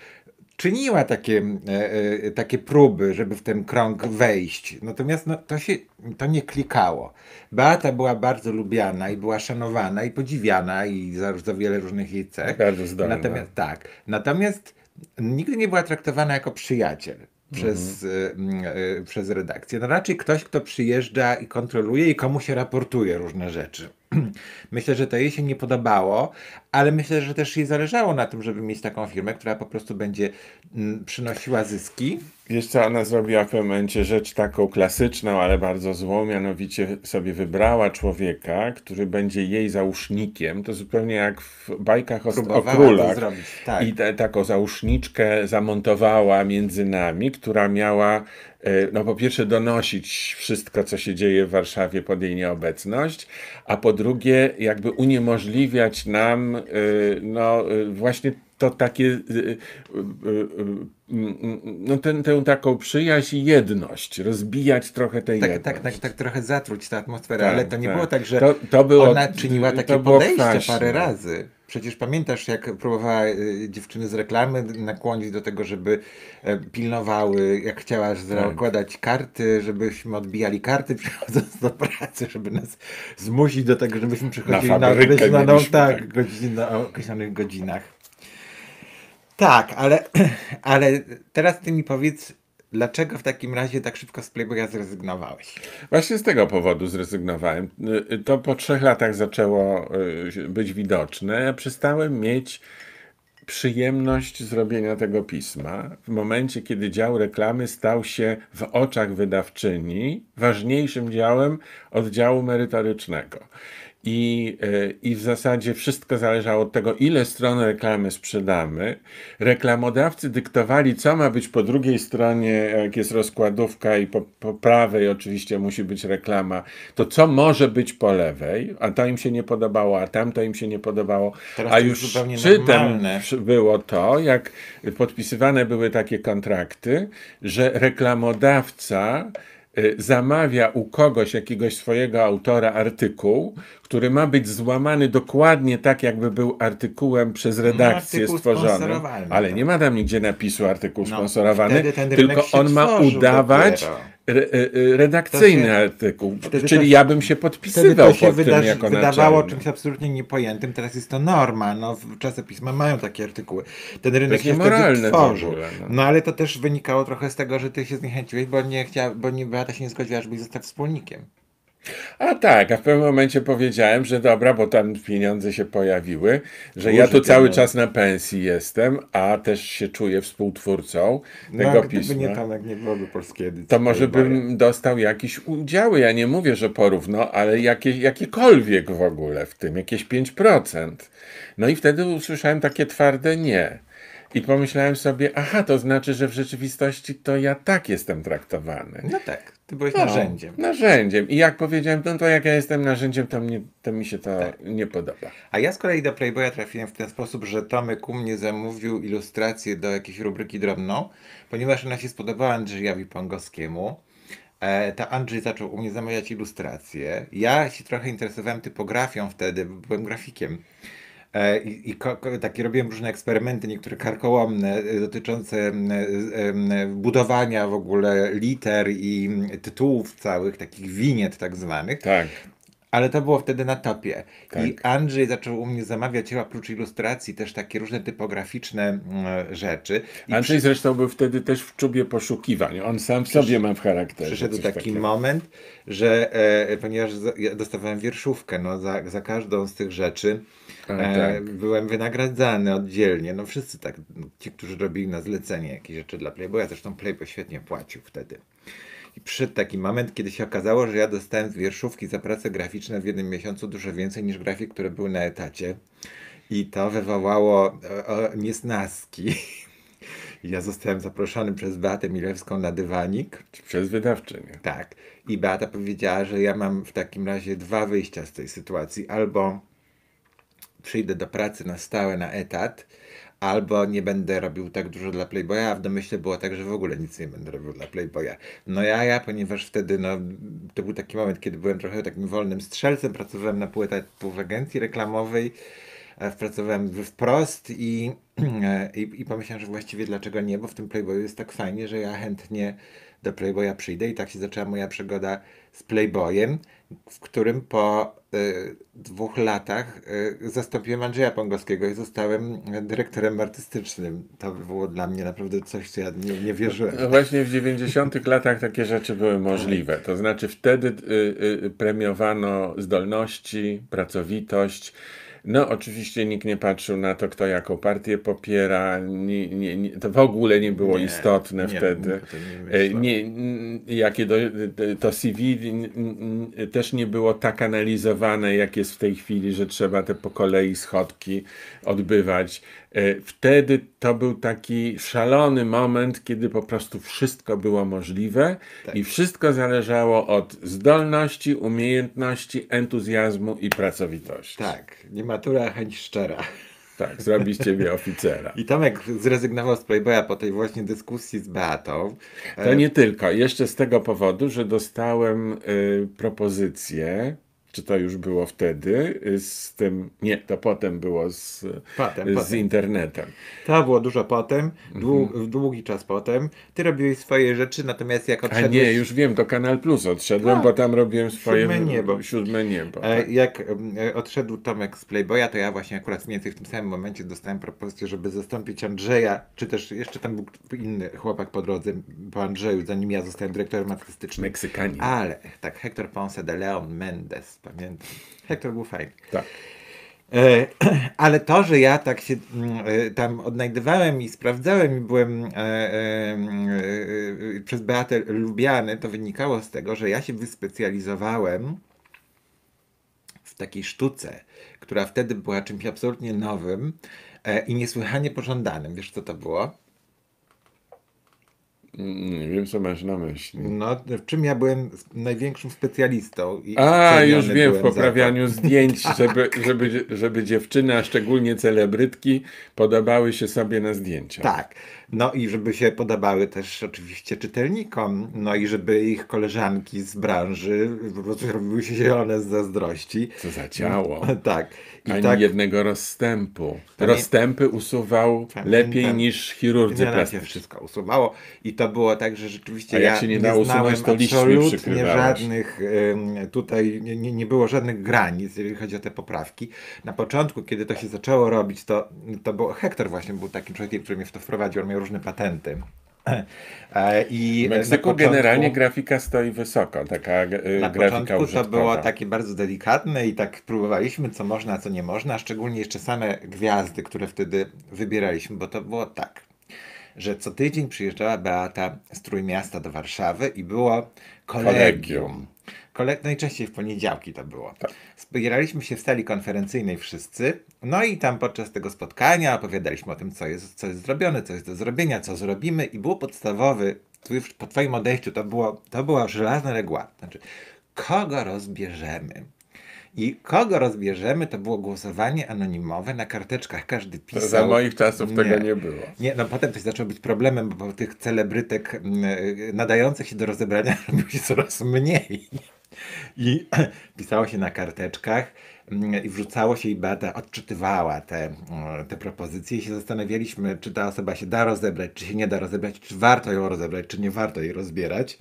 S2: czyniła takie, e, e, takie próby, żeby w ten krąg wejść. Natomiast no, to się to nie klikało. Beata była bardzo lubiana i była szanowana i podziwiana i za, za wiele różnych jej cech.
S1: Bardzo zdolna.
S2: Natomiast tak. Natomiast nigdy nie była traktowana jako przyjaciel przez,
S1: Mhm.
S2: y, y, przez redakcję. No raczej ktoś, kto przyjeżdża i kontroluje i komu się raportuje różne rzeczy. <clears throat> Myślę, że to jej się nie podobało, ale myślę, że też jej zależało na tym, żeby mieć taką firmę, która po prostu będzie mm, przynosiła zyski.
S1: Co, ona zrobiła w momencie rzecz taką klasyczną, ale bardzo złą, mianowicie sobie wybrała człowieka, który będzie jej załóżnikiem, to zupełnie jak w bajkach o, o królach.
S2: zrobić, tak.
S1: I te, taką załóżniczkę zamontowała między nami, która miała, no po pierwsze donosić wszystko, co się dzieje w Warszawie pod jej nieobecność, a po drugie jakby uniemożliwiać nam, e, no e, właśnie to takie, no ten, tę taką przyjaźń i jedność, rozbijać trochę tej
S2: Tak,
S1: jedność.
S2: tak, tak, tak trochę zatruć tę atmosferę,
S1: Tak,
S2: ale to nie
S1: tak.
S2: było tak, że
S1: To- to było-
S2: ona czyniła takie podejście parę razy. Przecież pamiętasz, jak próbowała y, dziewczyny z reklamy nakłonić do tego, żeby e, pilnowały, jak chciała zakładać karty, żebyśmy odbijali karty <laughs> przychodząc do pracy, żeby nas zmusić do tego, żebyśmy przychodzili na,
S1: fabrykę
S2: określoną
S1: mieliśmy,
S2: tak,
S1: tak.
S2: godzinę, określonych godzinach. Tak, ale, <clears throat> ale teraz ty mi powiedz, dlaczego w takim razie tak szybko z Playboya zrezygnowałeś?
S1: Właśnie z tego powodu zrezygnowałem. Y, To po trzech latach zaczęło y, być widoczne. Ja przestałem mieć przyjemność zrobienia tego pisma w momencie, kiedy dział reklamy stał się w oczach wydawczyni ważniejszym działem od działu merytorycznego. I, y, I w zasadzie wszystko zależało od tego, ile stron reklamy sprzedamy. Reklamodawcy dyktowali, co ma być po drugiej stronie, jak jest rozkładówka, i po, po prawej oczywiście musi być reklama, to co może być po lewej, a to im się nie podobało, a tamto im się nie podobało.
S2: Teraz
S1: a już szczytem było to, jak podpisywane były takie kontrakty, że reklamodawca y, zamawia u kogoś, jakiegoś swojego autora artykuł, który ma być złamany dokładnie tak, jakby był artykułem przez redakcję
S2: artykuł
S1: stworzony, ale
S2: tak.
S1: nie ma tam nigdzie napisu artykuł
S2: No,
S1: sponsorowany, tylko on ma udawać re, e, e, redakcyjny
S2: się-
S1: artykuł, czyli
S2: to-
S1: ja bym się podpisywał
S2: się
S1: pod tym
S2: wydarzy,
S1: jako
S2: wydawało
S1: naczelny.
S2: czymś absolutnie niepojętym, teraz jest to norma. No, w- czasopisma mają takie artykuły. Ten rynek
S1: jest
S2: się wtedy tworzył.
S1: ogóle, no.
S2: No. ale to też wynikało trochę z tego, że ty się zniechęciłeś, bo nie chciała, bo nie, Beata się nie zgodziła, żebyś został wspólnikiem.
S1: A tak, a w pewnym momencie powiedziałem, że dobra, bo tam pieniądze się pojawiły, że ja tu cały
S2: pieniądze.
S1: czas na pensji jestem, a też się czuję współtwórcą
S2: No,
S1: tego
S2: gdyby
S1: pisma.
S2: nie Tomek, nie byłoby polskiej edycji.
S1: to może bym dostał jakieś udziały. Ja nie mówię, że porówno, ale jakieś, jakiekolwiek w ogóle w tym, jakieś 5%. No i wtedy usłyszałem takie twarde nie. I pomyślałem sobie, aha, to znaczy, że w rzeczywistości to ja tak jestem traktowany.
S2: No tak, ty byłeś
S1: No,
S2: narzędziem.
S1: Narzędziem. I jak powiedziałem, no to jak ja jestem narzędziem, to, mnie, to mi się to
S2: Tak.
S1: nie podoba.
S2: A ja z kolei do Playboya trafiłem w ten sposób, że Tomek u mnie zamówił ilustrację do jakiejś rubryki drobną, ponieważ ona się spodobała Andrzejowi Pongowskiemu. E, to Andrzej zaczął u mnie zamawiać ilustracje. Ja się trochę interesowałem typografią wtedy, bo byłem grafikiem. E, I, i takie robiłem różne eksperymenty, niektóre karkołomne, e, dotyczące e, budowania w ogóle liter i tytułów całych, takich winiet tak zwanych.
S1: Tak.
S2: Ale to było wtedy na topie. I
S1: Tak.
S2: Andrzej zaczął u mnie zamawiać oprócz ilustracji też takie różne typograficzne mm, rzeczy. I
S1: Andrzej zresztą był wtedy też w czubie poszukiwań. On sam w sobie ma w charakterze.
S2: przyszedł taki
S1: takiego.
S2: moment, że e, ponieważ za, ja dostawałem wierszówkę no, za, za każdą z tych rzeczy,
S1: A,
S2: e,
S1: tak.
S2: byłem wynagradzany oddzielnie. No wszyscy tak, ci, którzy robili na zlecenie jakieś rzeczy dla Playboya, zresztą Playboy świetnie płacił wtedy. I przyszedł taki moment, kiedy się okazało, że ja dostałem z wierszówki za prace graficzne w jednym miesiącu dużo więcej niż grafik, które były na etacie. I to wywołało e, e, niesnaski. <laughs> Ja zostałem zaproszony przez Beatę Milewską na dywanik.
S1: Przez wydawczynię.
S2: Tak. I Beata powiedziała, że ja mam w takim razie dwa wyjścia z tej sytuacji. Albo przyjdę do pracy na stałe, na etat, albo nie będę robił tak dużo dla Playboya, a w domyśle było tak, że w ogóle nic nie będę robił dla Playboya. No ja, ja, ponieważ wtedy, no, to był taki moment, kiedy byłem trochę takim wolnym strzelcem, pracowałem na pół etatu w agencji reklamowej, e, pracowałem wprost i, <clears throat> e, i, i pomyślałem, że właściwie dlaczego nie, bo w tym Playboyu jest tak fajnie, że ja chętnie do Playboya przyjdę i tak się zaczęła moja przygoda z Playboyem, w którym po y, dwóch latach y, zastąpiłem Andrzeja Pongowskiego i zostałem dyrektorem artystycznym. To było dla mnie naprawdę coś, co ja nie, nie wierzyłem.
S1: No właśnie w 90 latach takie rzeczy były możliwe. To znaczy wtedy y, y, premiowano zdolności, pracowitość. No, oczywiście nikt nie patrzył na to, kto jaką partię popiera. Nie, nie, nie, to w ogóle nie było istotne wtedy.
S2: nie
S1: E, jakie do, to CV też nie było tak analizowane, jak jest w tej chwili, że trzeba te po kolei schodki odbywać. E, Wtedy to był taki szalony moment, kiedy po prostu wszystko było możliwe
S2: Tak.
S1: i wszystko zależało od zdolności, umiejętności, entuzjazmu i pracowitości.
S2: Tak, nie matura, chęć szczera.
S1: Tak, zrobić ciebie <laughs> oficera.
S2: I Tomek zrezygnował z Playboya po tej właśnie dyskusji z Beatą.
S1: To nie tylko. Jeszcze z tego powodu, że dostałem y, propozycję, czy to już było wtedy, z tym, nie, to potem było z,
S2: Potem,
S1: z
S2: potem.
S1: internetem.
S2: To było dużo potem, dłu-
S1: Mhm.
S2: długi czas potem. Ty robiłeś swoje rzeczy, natomiast jak
S1: A
S2: odszedłeś...
S1: nie, już wiem, to Kanal Plus odszedłem,
S2: Tak.
S1: bo tam robiłem swoje
S2: Siódme niebo.
S1: siódme niebo.
S2: E,
S1: Tak.
S2: Jak e, odszedł Tomek z Playboya, to ja właśnie akurat mniej więcej w tym samym momencie dostałem propozycję, żeby zastąpić Andrzeja, czy też jeszcze tam był inny chłopak po drodze, po Andrzeju, zanim ja zostałem dyrektorem artystycznym.
S1: Meksykanin.
S2: Ale, tak, Hector Ponce de Leon Mendes, pamiętam. Hector był fajny.
S1: Tak.
S2: E, <clears throat> ale to, że ja tak się mm, e, tam odnajdywałem i sprawdzałem i byłem e, e, przez Beatę lubiany, to wynikało z tego, że ja się wyspecjalizowałem w takiej sztuce, która wtedy była czymś absolutnie nowym e, i niesłychanie pożądanym. Wiesz, co to było?
S1: Nie wiem, co masz na myśli.
S2: No, w czym ja byłem największym specjalistą. I
S1: A, już wiem, w poprawianiu <laughs> zdjęć, żeby, żeby, żeby dziewczyny, a szczególnie celebrytki, podobały się sobie na zdjęciach.
S2: Tak. No i żeby się podobały też oczywiście czytelnikom, no i żeby ich koleżanki z branży po prostu robiły się zielone z zazdrości.
S1: Co za ciało. <laughs>
S2: Tak. I
S1: Ani
S2: tak
S1: jednego rozstępu.
S2: Pamię-
S1: Rozstępy usuwał
S2: Pamiętam.
S1: lepiej niż chirurdzy
S2: nie, nam się
S1: plastyczni.
S2: wszystko usuwało i to było tak, że rzeczywiście
S1: A jak
S2: ja
S1: się nie dało
S2: znałem
S1: usunąć, to liśćmi przykrywałeś.
S2: żadnych tutaj nie, nie, nie było żadnych granic, jeżeli chodzi o te poprawki. Na początku, kiedy to się zaczęło robić, to, to był Hektor właśnie był takim człowiekiem, który mnie w to wprowadził, on miał różne patenty. <clears throat> E, I
S1: W Meksyku
S2: początku-
S1: generalnie grafika stoi wysoko, taka y,
S2: na
S1: grafika
S2: początku to
S1: użytkowa.
S2: było takie bardzo delikatne i tak próbowaliśmy, co można, co nie można, a szczególnie jeszcze same gwiazdy, które wtedy wybieraliśmy, bo to było tak, że co tydzień przyjeżdżała Beata z Trójmiasta do Warszawy i było kolegium.
S1: Kolegium.
S2: Kole... Najczęściej w poniedziałki to było.
S1: Tak.
S2: Spieraliśmy się w sali konferencyjnej wszyscy, no i tam podczas tego spotkania opowiadaliśmy o tym, co jest, co jest zrobione, co jest do zrobienia, co zrobimy i było podstawowy, tu już po twoim odejściu to, było, to była żelazna reguła, znaczy kogo rozbierzemy. I kogo rozbierzemy, to było głosowanie anonimowe na karteczkach. Każdy
S1: To
S2: pisał.
S1: za moich czasów tego nie było.
S2: Nie, no potem to zaczęło być problemem, bo tych celebrytek mm, nadających się do rozebrania <laughs> robiło się coraz mniej. I <clears throat> pisało się na karteczkach mm, i wrzucało się i Beata odczytywała te, mm, te propozycje i się zastanawialiśmy, czy ta osoba się da rozebrać, czy się nie da rozebrać, czy warto ją rozebrać, czy nie warto jej rozbierać.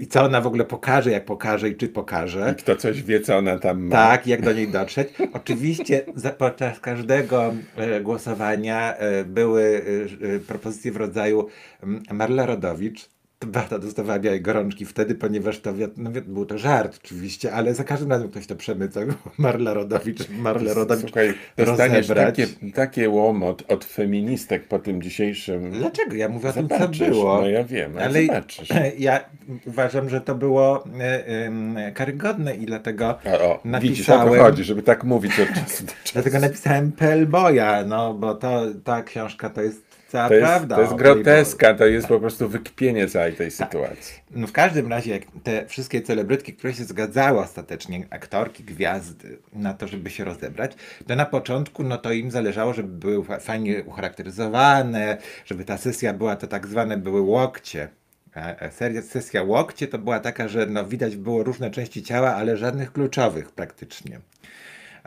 S2: I co ona w ogóle pokaże, jak pokaże i czy pokaże.
S1: I kto coś wie, co ona tam ma.
S2: Tak, jak do niej dotrzeć. Oczywiście za, podczas każdego e, głosowania e, były e, e, propozycje w rodzaju mm, Marla Rodowicz. Beata dostawała białej gorączki wtedy, ponieważ to, no, był to żart oczywiście, ale za każdym razem ktoś to przemycał. <laughs> Marla Rodowicz, Marla Rodowicz
S1: Słuchaj, dostaniesz takie, takie łomot od feministek po tym dzisiejszym...
S2: Dlaczego? Ja mówię o tym, co
S1: Zobaczysz,
S2: było.
S1: no ja wiem, ale
S2: ale
S1: zobaczysz.
S2: ja <clears throat> uważam, że to było e, em, karygodne i dlatego
S1: A, o, widzisz, o to
S2: napisałem...
S1: chodzi, żeby tak mówić od czasu do czasu.
S2: Dlatego napisałem Pellboya, no bo to, ta książka to jest cała
S1: To jest,
S2: prawda.
S1: to jest groteska, to jest po prostu wykpienie całej tej sytuacji.
S2: No w każdym razie, jak te wszystkie celebrytki, które się zgadzały ostatecznie, aktorki, gwiazdy, na to, żeby się rozebrać, to na początku, no to im zależało, żeby były fa- fajnie ucharakteryzowane, żeby ta sesja była, to tak zwane były łokcie. A- a Seria, sesja łokcie to była taka, że no widać było różne części ciała, ale żadnych kluczowych praktycznie.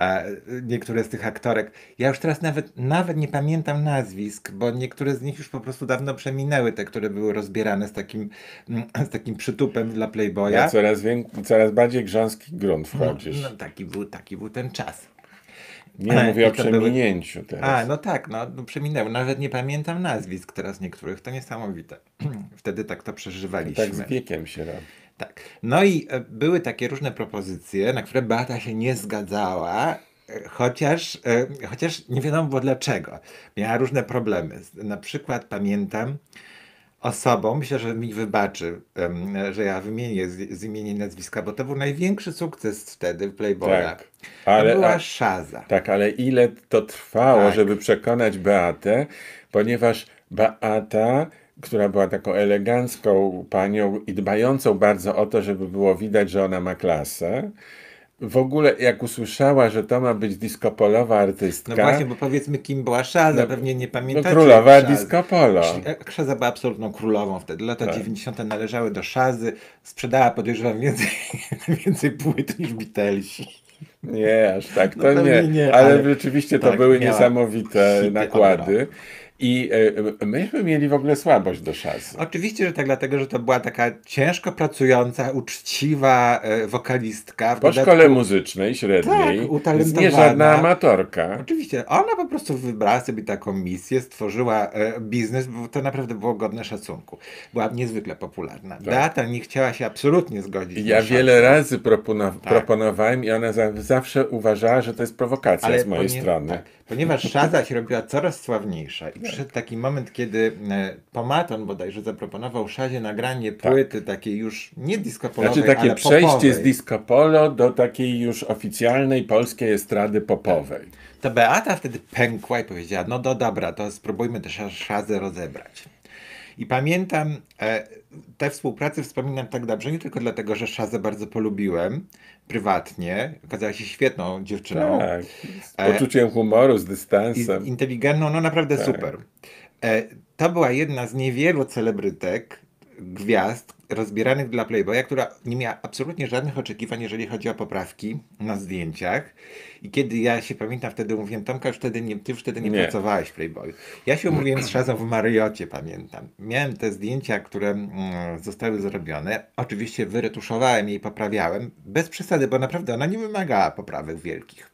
S2: E, niektóre z tych aktorek. Ja już teraz nawet, nawet nie pamiętam nazwisk, bo niektóre z nich już po prostu dawno przeminęły, te, które były rozbierane z takim, mm, z takim przytupem dla Playboya.
S1: Ja coraz, coraz bardziej grząski grunt wchodzisz.
S2: No, taki, był, taki był ten czas.
S1: nie
S2: e,
S1: mówię o
S2: to były-
S1: przeminięciu teraz.
S2: A, no tak, no, no przeminęły. Nawet nie pamiętam nazwisk teraz niektórych. To niesamowite. <clears throat> Wtedy tak to przeżywaliśmy.
S1: tak z wiekiem się robi.
S2: Tak. No i e, były takie różne propozycje, na które Beata się nie zgadzała, e, chociaż, e, chociaż nie wiadomo było dlaczego. Miała różne problemy. Na przykład pamiętam osobą, myślę, że mi wybaczy, że ja wymienię z, z imienia i nazwiska, bo to był największy sukces wtedy w Playboya.
S1: Tak.
S2: To
S1: Ale,
S2: była
S1: a,
S2: Szaza.
S1: tak, ale ile to trwało,
S2: Tak.
S1: żeby przekonać Beatę, ponieważ Beata, która była taką elegancką panią i dbającą bardzo o to, żeby było widać, że ona ma klasę, w ogóle jak usłyszała, że to ma być disco-polowa artystka,
S2: No właśnie, bo powiedzmy kim była Szaza,
S1: No,
S2: pewnie nie
S1: no
S2: pamiętacie.
S1: królowa
S2: Szazy.
S1: disco polo.
S2: Szaza była absolutną królową wtedy. Lata
S1: Tak.
S2: 90. należały do Szazy. Sprzedała, podejrzewam, więcej, <laughs> więcej płyt niż Beatlesi.
S1: Nie, aż tak
S2: No
S1: to nie.
S2: nie,
S1: ale,
S2: ale
S1: rzeczywiście to
S2: tak,
S1: były niesamowite nakłady. I e, myśmy mieli w ogóle słabość do szazy.
S2: Oczywiście, że tak, dlatego, że to była taka ciężko pracująca, uczciwa e, wokalistka. W
S1: Po
S2: dodatku-
S1: szkole muzycznej średniej,
S2: Tak,
S1: nie żadna amatorka.
S2: Oczywiście, ona po prostu wybrała sobie taką misję, stworzyła e, biznes, bo to naprawdę było godne szacunku. Była niezwykle popularna. Beata nie chciała się absolutnie zgodzić
S1: Ja wiele razy proponow-
S2: Tak.
S1: proponowałem i ona za- zawsze uważała, że to jest prowokacja z mojej strony.
S2: Tak, ponieważ Szaza się robiła coraz sławniejsza i przyszedł taki moment, kiedy e, Pomaton bodajże zaproponował Szazie nagranie płyty takiej już nie disco polowej,
S1: Znaczy takie przejście
S2: popowej.
S1: z disco polo do takiej już oficjalnej polskiej estrady popowej.
S2: To Beata wtedy pękła i powiedziała, no do dobra, to spróbujmy Sza- Szazę rozebrać. I pamiętam, e, tę współpracę wspominam tak dobrze, nie tylko dlatego, że Szazę bardzo polubiłem prywatnie, okazała się świetną dziewczyną.
S1: Tak. Z
S2: E,
S1: poczuciem humoru, z
S2: i
S1: dystansem.
S2: inteligentną, no naprawdę super. E, to była jedna z niewielu celebrytek, gwiazd rozbieranych dla Playboya, która nie miała absolutnie żadnych oczekiwań, jeżeli chodzi o poprawki na zdjęciach. I kiedy ja się pamiętam, wtedy mówiłem, Tomka, już wtedy nie, ty już wtedy nie,
S1: Nie.
S2: pracowałeś w Playboyu. Ja się umówiłem z Szazą w Mariocie, pamiętam. Miałem te zdjęcia, które mm, zostały zrobione. Oczywiście wyretuszowałem je i poprawiałem. Bez przesady, bo naprawdę ona nie wymagała poprawek wielkich.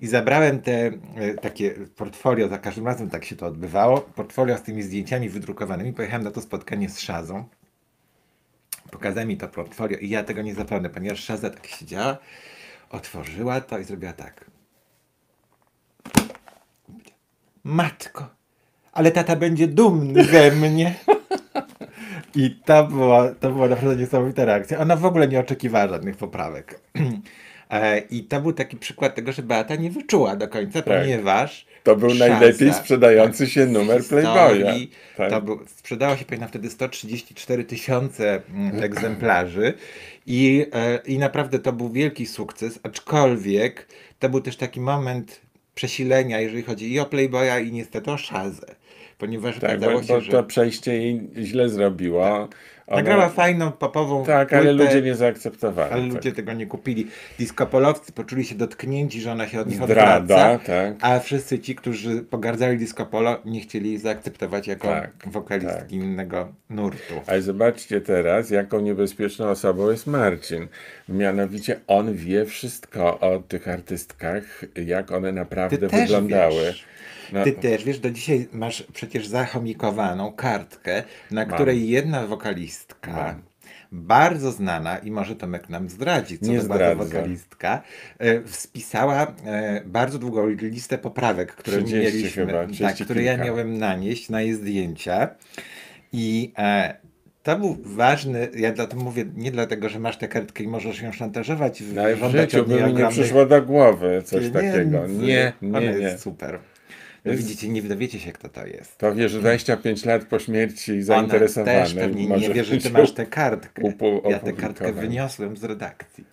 S2: I zabrałem te e, takie portfolio, za każdym razem tak się to odbywało, portfolio z tymi zdjęciami wydrukowanymi. Pojechałem na to spotkanie z Szazą. Pokazała mi to portfolio i ja tego nie zapomnę, ponieważ Szaza tak siedziała, otworzyła to i zrobiła tak. Matko, ale tata będzie dumny ze mnie. I to była, to była naprawdę niesamowita reakcja. Ona w ogóle nie oczekiwała żadnych poprawek. E, I to był taki przykład tego, że Beata nie wyczuła do końca, ponieważ
S1: To był
S2: Szaza,
S1: najlepiej sprzedający się
S2: w
S1: numer Playboya. Tak.
S2: To był, sprzedało się pamiętam wtedy 134 tysiące mm, <clears throat> egzemplarzy i, e, i naprawdę to był wielki sukces, aczkolwiek to był też taki moment przesilenia, jeżeli chodzi i o Playboya i niestety o Szazę, ponieważ
S1: Tak,
S2: okazało
S1: bo,
S2: się,
S1: bo
S2: że
S1: to przejście jej źle zrobiło. Ona-
S2: nagrała fajną popową
S1: Tak, ale
S2: płytę,
S1: ludzie nie zaakceptowali.
S2: ale
S1: tak.
S2: ludzie tego nie kupili. Diskopolowcy poczuli się dotknięci, że ona się od nich
S1: Zdrada,
S2: odwraca,
S1: tak.
S2: a wszyscy ci, którzy pogardzali disco polo, nie chcieli jej zaakceptować jako
S1: Tak,
S2: wokalistki
S1: tak.
S2: innego nurtu.
S1: Ale zobaczcie teraz, jaką niebezpieczną osobą jest Marcin. Mianowicie on wie wszystko o tych artystkach, jak one naprawdę
S2: Ty
S1: wyglądały.
S2: wiesz.
S1: No,
S2: Ty też, wiesz, do dzisiaj masz przecież zachomikowaną kartkę, na której jedna wokalistka,
S1: Mam.
S2: bardzo znana i może Tomek nam zdradzi, co
S1: Nie
S2: to była wokalistka, e, spisała e, bardzo długą listę poprawek, które
S1: 30
S2: mieliśmy,
S1: chyba,
S2: tak,
S1: 30
S2: które ja miałem nanieść na jej zdjęcia i e, to był ważny, ja dla to mówię nie dlatego, że masz tę kartkę i możesz ją szantażować,
S1: no i w życiu by mi nie przyszło do głowy coś
S2: pieniędzy.
S1: takiego. Nie,
S2: Ona
S1: nie,
S2: jest
S1: nie.
S2: super. No widzicie, nie dowiecie się, kto to jest.
S1: To wiesz, 25 lat po śmierci
S2: Ona
S1: zainteresowane.
S2: też pewnie nie wie, że ty masz tę kartkę. Ja tę kartkę wyniosłem z redakcji.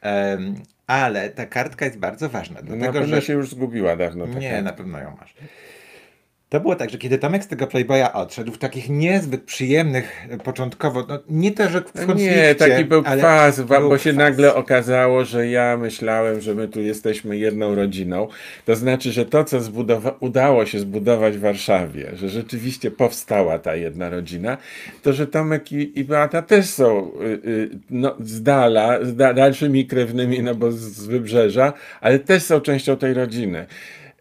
S2: Em, ale ta kartka jest bardzo ważna,
S1: No na
S2: dlatego
S1: pewno
S2: że...
S1: się już zgubiła dawno ta
S2: Nie,
S1: karta.
S2: na pewno ją masz. To było tak, że kiedy Tomek z tego Playboya odszedł, w takich niezbyt przyjemnych e, początkowo, no nie to, że w konflikcie,
S1: Nie, taki był kwas,
S2: był
S1: bo się
S2: kwas.
S1: nagle okazało, że ja myślałem, że my tu jesteśmy jedną rodziną. To znaczy, że to, co udało się zbudować w Warszawie, że rzeczywiście powstała ta jedna rodzina, to że Tomek i, i Beata też są y, y, no, z dala, z da- dalszymi krewnymi, no bo z, z wybrzeża, ale też są częścią tej rodziny.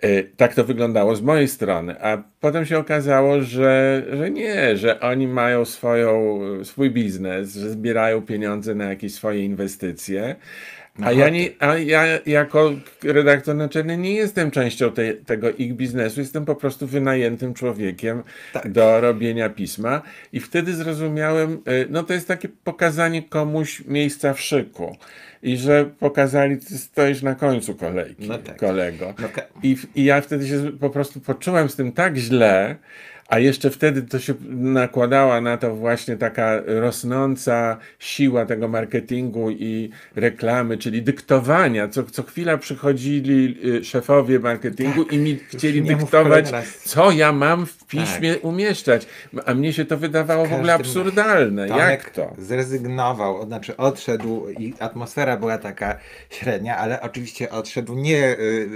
S1: Y, Tak to wyglądało z mojej strony, a potem się okazało, że, że nie, że oni mają swoją, swój biznes, że zbierają pieniądze na jakieś swoje inwestycje. A ja, nie, a ja jako redaktor naczelny nie jestem częścią tej, tego ich biznesu, jestem po prostu wynajętym człowiekiem do robienia pisma. I wtedy zrozumiałem, y, no to jest takie pokazanie komuś miejsca w szyku. I że pokazali, ty stoisz na końcu kolejki,
S2: No tak.
S1: kolego.
S2: No
S1: I, I ja wtedy się po prostu poczułem z tym tak źle, a jeszcze wtedy to się nakładała na to właśnie taka rosnąca siła tego marketingu i reklamy, czyli dyktowania. Co, co chwila przychodzili y, szefowie marketingu i mi chcieli dyktować, co ja mam w piśmie umieszczać. A mnie się to wydawało w ogóle
S2: każdym
S1: absurdalne. Jak to?
S2: zrezygnował, znaczy odszedł i atmosfera była taka średnia, ale oczywiście odszedł nie y,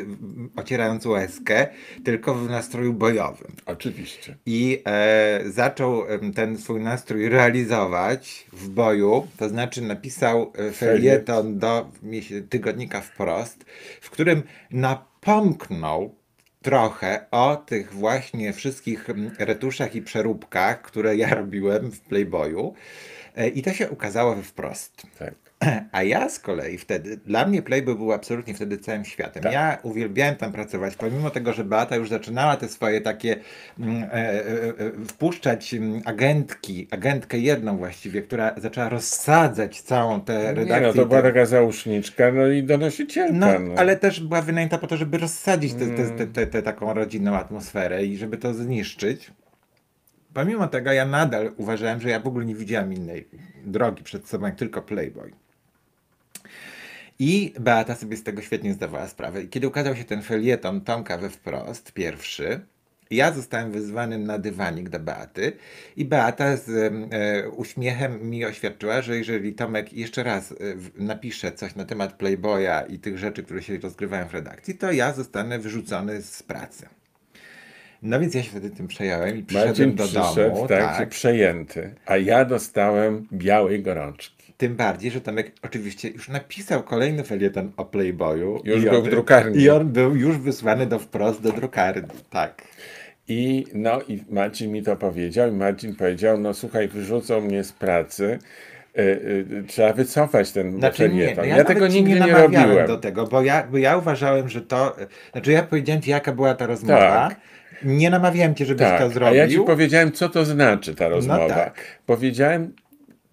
S2: ocierając łezkę, tylko w nastroju bojowym.
S1: Oczywiście.
S2: I e, zaczął ten swój nastrój realizować w boju, to znaczy napisał e, felieton do tygodnika wprost, w którym napomknął trochę o tych właśnie wszystkich retuszach i przeróbkach, które ja <laughs> robiłem w Playboyu. E, I to się ukazało we wprost.
S1: Tak. <clears throat>
S2: A ja z kolei wtedy, dla mnie Playboy był absolutnie wtedy całym światem.
S1: Tak.
S2: Ja uwielbiałem tam pracować, pomimo tego, że Beata już zaczynała te swoje takie mm, e, e, e, wpuszczać mm, agentki, agentkę jedną właściwie, która zaczęła rozsadzać całą tę
S1: Nie,
S2: redakcję.
S1: no to była taka załóżniczka, no i donosicielka.
S2: no,
S1: no.
S2: ale też była wynajęta po to, żeby rozsadzić tę
S1: Mm.
S2: taką rodzinną atmosferę i żeby to zniszczyć. Pomimo tego ja nadal uważałem, że ja w ogóle nie widziałem innej drogi przed sobą, jak tylko Playboy. I Beata sobie z tego świetnie zdawała sprawę. I kiedy ukazał się ten felieton Tomka we wprost, pierwszy, ja zostałem wyzwany na dywanik do Beaty i Beata z e, uśmiechem mi oświadczyła, że jeżeli Tomek jeszcze raz e, napisze coś na temat Playboya i tych rzeczy, które się rozgrywają w redakcji, to ja zostanę wyrzucony z pracy. No więc ja się wtedy tym przejąłem i przyszedłem
S1: Marcin
S2: do
S1: przyszedł,
S2: domu.
S1: tak,
S2: tak.
S1: przejęty, a ja dostałem białej gorączki.
S2: Tym bardziej, że Tomek oczywiście już napisał kolejny felieton o Playboyu.
S1: Już był
S2: on-
S1: w drukarni.
S2: I on był już wysłany do wprost do drukarni. Tak.
S1: I no i Marcin mi to powiedział i Marcin powiedział, no słuchaj, wyrzucą mnie z pracy, y, y, trzeba wycofać ten
S2: Znaczy nie,
S1: felieton.
S2: no
S1: ja,
S2: ja,
S1: tego nigdy nie,
S2: namawiałem
S1: robiłem.
S2: do tego, bo ja, bo ja uważałem, że to... Znaczy ja powiedziałem ci, jaka była ta rozmowa.
S1: Tak.
S2: Nie namawiałem cię, żebyś to
S1: Tak,
S2: zrobił.
S1: a ja ci powiedziałem, co to znaczy ta rozmowa.
S2: tak.
S1: Powiedziałem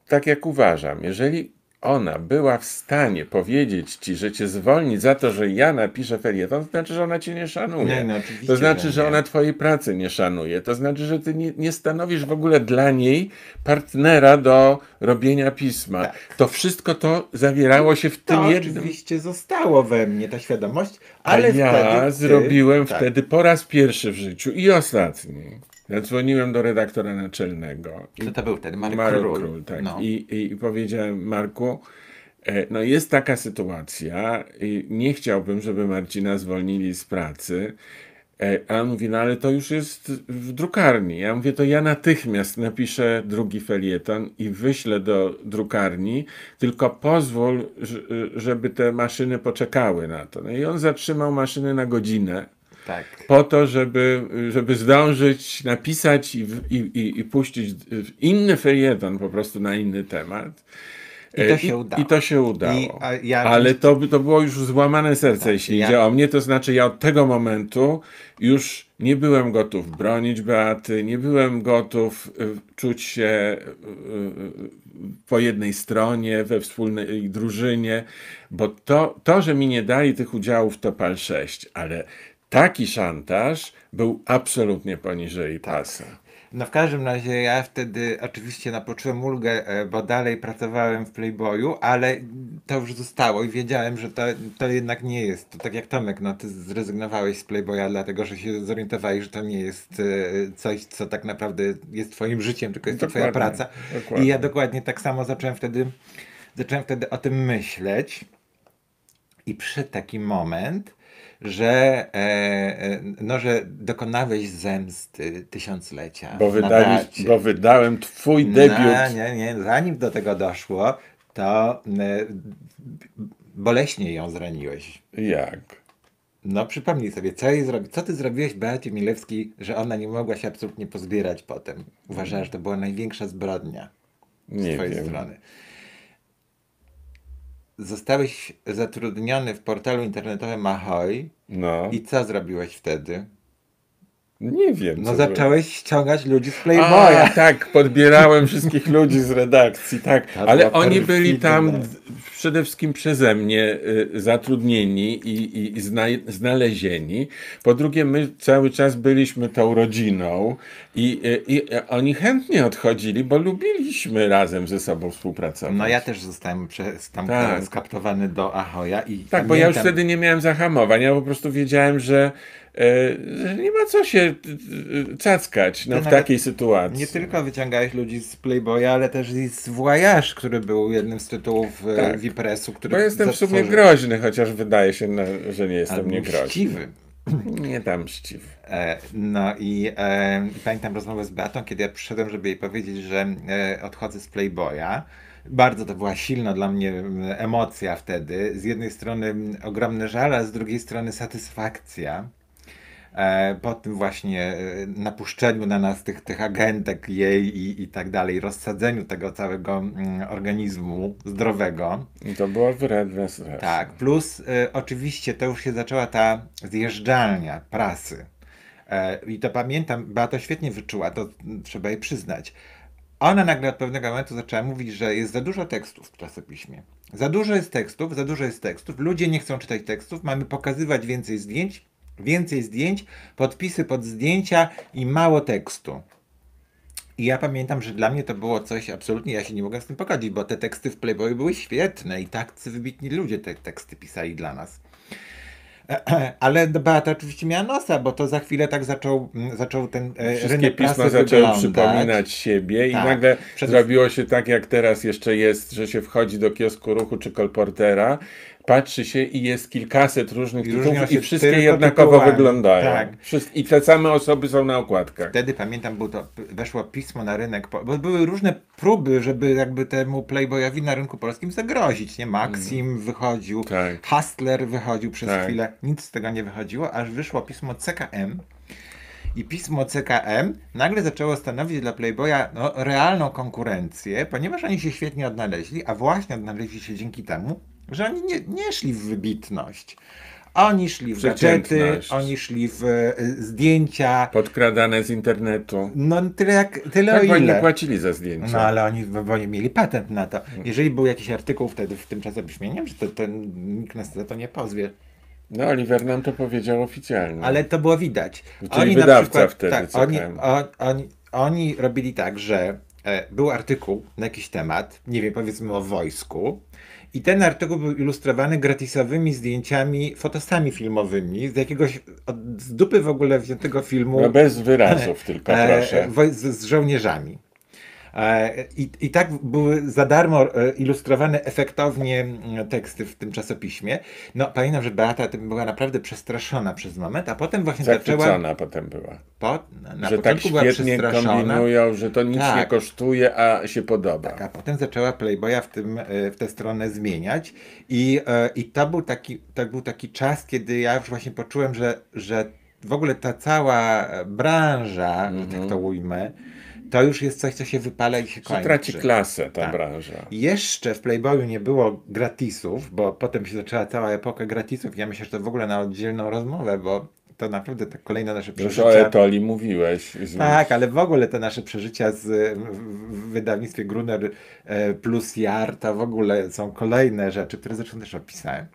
S1: tak, jak uważam. Jeżeli ona była w stanie powiedzieć ci, że cię zwolni za to, że ja napiszę felieton, to znaczy, że ona cię nie szanuje.
S2: Nie, no
S1: to znaczy,
S2: że nie.
S1: ona twojej pracy nie szanuje. To znaczy, że ty nie, nie stanowisz w ogóle dla niej partnera do robienia pisma.
S2: Tak.
S1: To wszystko to zawierało się w tym
S2: To
S1: jednym
S2: oczywiście zostało we mnie, ta świadomość,
S1: ale
S2: ale
S1: ja
S2: wtedy ty-
S1: zrobiłem
S2: tak.
S1: wtedy po raz pierwszy w życiu i ostatni. Zadzwoniłem do redaktora naczelnego.
S2: Kto to był wtedy? Marek
S1: Marek
S2: Król.
S1: Król, tak.
S2: No.
S1: I, i, powiedziałem, Marku, e, no jest taka sytuacja nie chciałbym, żeby Marcina zwolnili z pracy. E, A on mówi, no ale to już jest w drukarni. Ja mówię, to ja natychmiast napiszę drugi felieton i wyślę do drukarni, tylko pozwól, żeby te maszyny poczekały na to. No i on zatrzymał maszyny na godzinę
S2: Tak.
S1: po to, żeby, żeby zdążyć napisać i, i, i, i puścić inny felieton po prostu na inny temat.
S2: I to
S1: E,
S2: się udało.
S1: I to się udało.
S2: I, ja
S1: Ale to, to było już złamane serce, jeśli
S2: ja-
S1: idzie o mnie. To znaczy, ja od tego momentu już nie byłem gotów bronić Beaty, nie byłem gotów y, czuć się y, po jednej stronie, we wspólnej drużynie, bo to, to że mi nie dali tych udziałów, to pal 6, ale taki szantaż był absolutnie poniżej
S2: Tak.
S1: pasa.
S2: No w każdym razie ja wtedy oczywiście napoczułem ulgę, e, bo dalej pracowałem w Playboyu, ale to już zostało i wiedziałem, że to, to jednak nie jest. To tak jak Tomek, no ty zrezygnowałeś z Playboya, dlatego że się zorientowałeś, że to nie jest e, coś, co tak naprawdę jest twoim życiem, tylko jest to twoja
S1: Dokładnie,
S2: praca.
S1: dokładnie.
S2: I ja dokładnie tak samo zacząłem wtedy, zacząłem wtedy o tym myśleć. I przyszedł taki moment, że, e, e, no, że dokonałeś zemsty tysiąclecia.
S1: Bo, wydali, bo wydałem twój debiut.
S2: No, nie, nie, zanim do tego doszło, to e, boleśnie ją zraniłeś.
S1: Jak?
S2: No przypomnij sobie, co, jej zrobi, co ty zrobiłeś Beacie Milewskiej, że ona nie mogła się absolutnie pozbierać potem. Uważałem, że to była największa zbrodnia z
S1: Nie
S2: twojej
S1: wiem.
S2: strony. Zostałeś zatrudniony w portalu internetowym Ahoy
S1: No.
S2: i co zrobiłeś wtedy?
S1: Nie wiem.
S2: No zacząłeś ściągać ludzi z
S1: A,
S2: Playboya.
S1: tak, podbierałem wszystkich ludzi z redakcji, tak.
S2: To
S1: Ale
S2: było
S1: oni byli tam przede wszystkim przeze mnie y, zatrudnieni i, i, i zna, znalezieni. Po drugie, my cały czas byliśmy tą rodziną i, y, i y, oni chętnie odchodzili, bo lubiliśmy razem ze sobą współpracować.
S2: No ja też zostałem przez tam
S1: Tak.
S2: skaptowany do Ahoya i
S1: Tak, bo ja już
S2: pamiętam-
S1: wtedy nie miałem zahamowań. Ja po prostu wiedziałem, że nie ma co się e, e, cackać no,
S2: Ty
S1: w takiej sytuacji.
S2: Nie tylko wyciągałeś ludzi z Playboya, ale też i z Voyage, który był jednym z tytułów
S1: Tak.
S2: tak. Wipresu, który
S1: Bo jestem w sumie groźny, chociaż wydaje się, no, że nie jestem
S2: Albo
S1: niegroźny.
S2: mściwy.
S1: Nie tam mściwy.
S2: E, No i e, pamiętam rozmowę z Beatą, kiedy ja przyszedłem, żeby jej powiedzieć, że e, odchodzę z Playboya. Bardzo to była silna dla mnie emocja wtedy. Z jednej strony ogromny żal, a z drugiej strony satysfakcja. E, po tym właśnie e, napuszczeniu na nas tych, tych agentek jej i, i tak dalej, rozsadzeniu tego całego mm, organizmu zdrowego.
S1: I to było wredne strasznie.
S2: Tak, plus e, oczywiście to już się zaczęła ta zjeżdżalnia prasy. I to pamiętam, Beata świetnie wyczuła, to trzeba jej przyznać. Ona nagle od pewnego momentu zaczęła mówić, że jest za dużo tekstów w czasopiśmie. Za dużo jest tekstów, za dużo jest tekstów. Ludzie nie chcą czytać tekstów, mamy pokazywać więcej zdjęć, więcej zdjęć, podpisy pod zdjęcia i mało tekstu. I ja pamiętam, że dla mnie to było coś absolutnie, ja się nie mogłem z tym pogodzić, bo te teksty w Playboyu były świetne i tak wybitni ludzie te teksty pisali dla nas. <clears throat> Ale Beata oczywiście miała nosa, bo to za chwilę tak zaczął, mm, zaczął ten e,
S1: Wszystkie
S2: rynek
S1: pisma zaczęły przypominać siebie i
S2: Tak.
S1: nagle
S2: Przede-
S1: zrobiło się tak, jak teraz jeszcze jest, że się wchodzi do kiosku ruchu czy kolportera, patrzy się i jest kilkaset różnych tytułów i wszystkie jednakowo
S2: tytułami.
S1: wyglądają.
S2: Tak.
S1: I te same osoby są na okładkach.
S2: Wtedy pamiętam, było to, weszło pismo na rynek, bo były różne próby, żeby jakby temu Playboyowi na rynku polskim zagrozić, nie? Maxim wychodził,
S1: Tak.
S2: Hustler wychodził przez
S1: Tak.
S2: chwilę, nic z tego nie wychodziło, aż wyszło pismo CKM. I pismo CKM nagle zaczęło stanowić dla Playboya no, realną konkurencję, ponieważ oni się świetnie odnaleźli, a właśnie odnaleźli się dzięki temu, że oni nie, nie szli w wybitność. Oni szli w gadżety, oni szli w e, zdjęcia,
S1: Podkradane z internetu.
S2: no tyle jak, tyle
S1: Tak,
S2: o
S1: bo nie
S2: ile.
S1: płacili za zdjęcia.
S2: No ale oni, bo oni mieli patent na to. Jeżeli był jakiś artykuł wtedy w tym czasopiśmie, nie wiem, czy to, to nikt nas za to nie pozwie,
S1: No, Oliver nam to powiedział oficjalnie.
S2: ale to było widać.
S1: Czyli wydawca wtedy
S2: tak, oni, o, oni, oni robili tak, że e, był artykuł na jakiś temat, nie wiem, powiedzmy o wojsku, i ten artykuł był ilustrowany gratisowymi zdjęciami, fotosami filmowymi z jakiegoś od, z dupy w ogóle wziętego filmu.
S1: No bez wyrazów tylko,
S2: e,
S1: proszę.
S2: woj- z, z żołnierzami. E, I, I tak były za darmo e, ilustrowane efektownie mm, teksty w tym czasopiśmie. No, pamiętam, że Beata tym była naprawdę przestraszona przez moment, a potem właśnie zaczęła.
S1: Zachwycona potem była.
S2: Po, na
S1: że tak świetnie kombinują, że to nic
S2: Tak.
S1: nie kosztuje, a się podoba.
S2: tak, a potem zaczęła Playboya w, tym, e, w tę stronę zmieniać. I, i to, był taki, to był taki czas, kiedy ja już właśnie poczułem, że, że w ogóle ta cała branża, że tak to ujmę, to już jest coś, co się wypala i się kończy.
S1: traci klasę ta
S2: Tak.
S1: branża.
S2: Jeszcze w Playboyu nie było gratisów, bo potem się zaczęła cała epoka gratisów. Ja myślę, że to w ogóle na oddzielną rozmowę, bo to naprawdę te kolejne nasze
S1: Już o
S2: przeżycia.
S1: Etoli mówiłeś. Z-
S2: Tak, ale w ogóle te nasze przeżycia z, w, wydawnictwie Gruner e, plus Jar, to w ogóle są kolejne rzeczy, które zresztą też opisałem.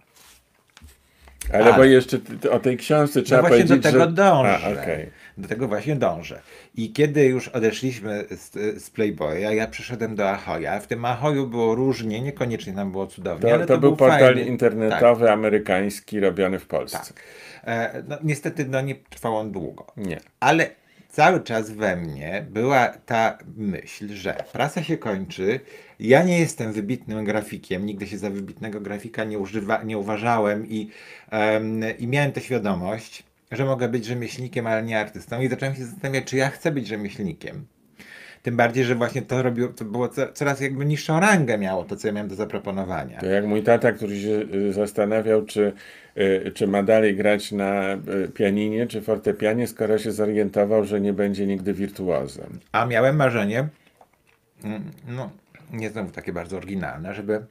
S1: Ale
S2: tak.
S1: bo jeszcze o tej książce trzeba
S2: no właśnie
S1: powiedzieć,
S2: do tego
S1: że...
S2: dążę.
S1: A, okej.
S2: Do tego właśnie dążę. I kiedy już odeszliśmy z, z Playboya, ja przeszedłem do Ahoya. W tym Ahoyu było różnie, niekoniecznie tam było cudownie,
S1: To,
S2: ale
S1: to,
S2: to,
S1: był portal
S2: fajny.
S1: internetowy amerykański robiony w Polsce.
S2: Tak. E, no, niestety no, nie trwał on długo.
S1: Nie.
S2: Ale cały czas we mnie była ta myśl, że prasa się kończy. Ja nie jestem wybitnym grafikiem, nigdy się za wybitnego grafika nie, używa, nie uważałem i, em, i miałem tę świadomość, że mogę być rzemieślnikiem, ale nie artystą. I zacząłem się zastanawiać, czy ja chcę być rzemieślnikiem. Tym bardziej, że właśnie to robiło, to było co, coraz jakby niższą rangę miało to, co ja miałem do zaproponowania.
S1: To jak mój tata, który się y, zastanawiał, czy, y, czy ma dalej grać na y, pianinie czy fortepianie, skoro się zorientował, że nie będzie nigdy wirtuozem.
S2: A miałem marzenie, mm, no nie znowu takie bardzo oryginalne, żeby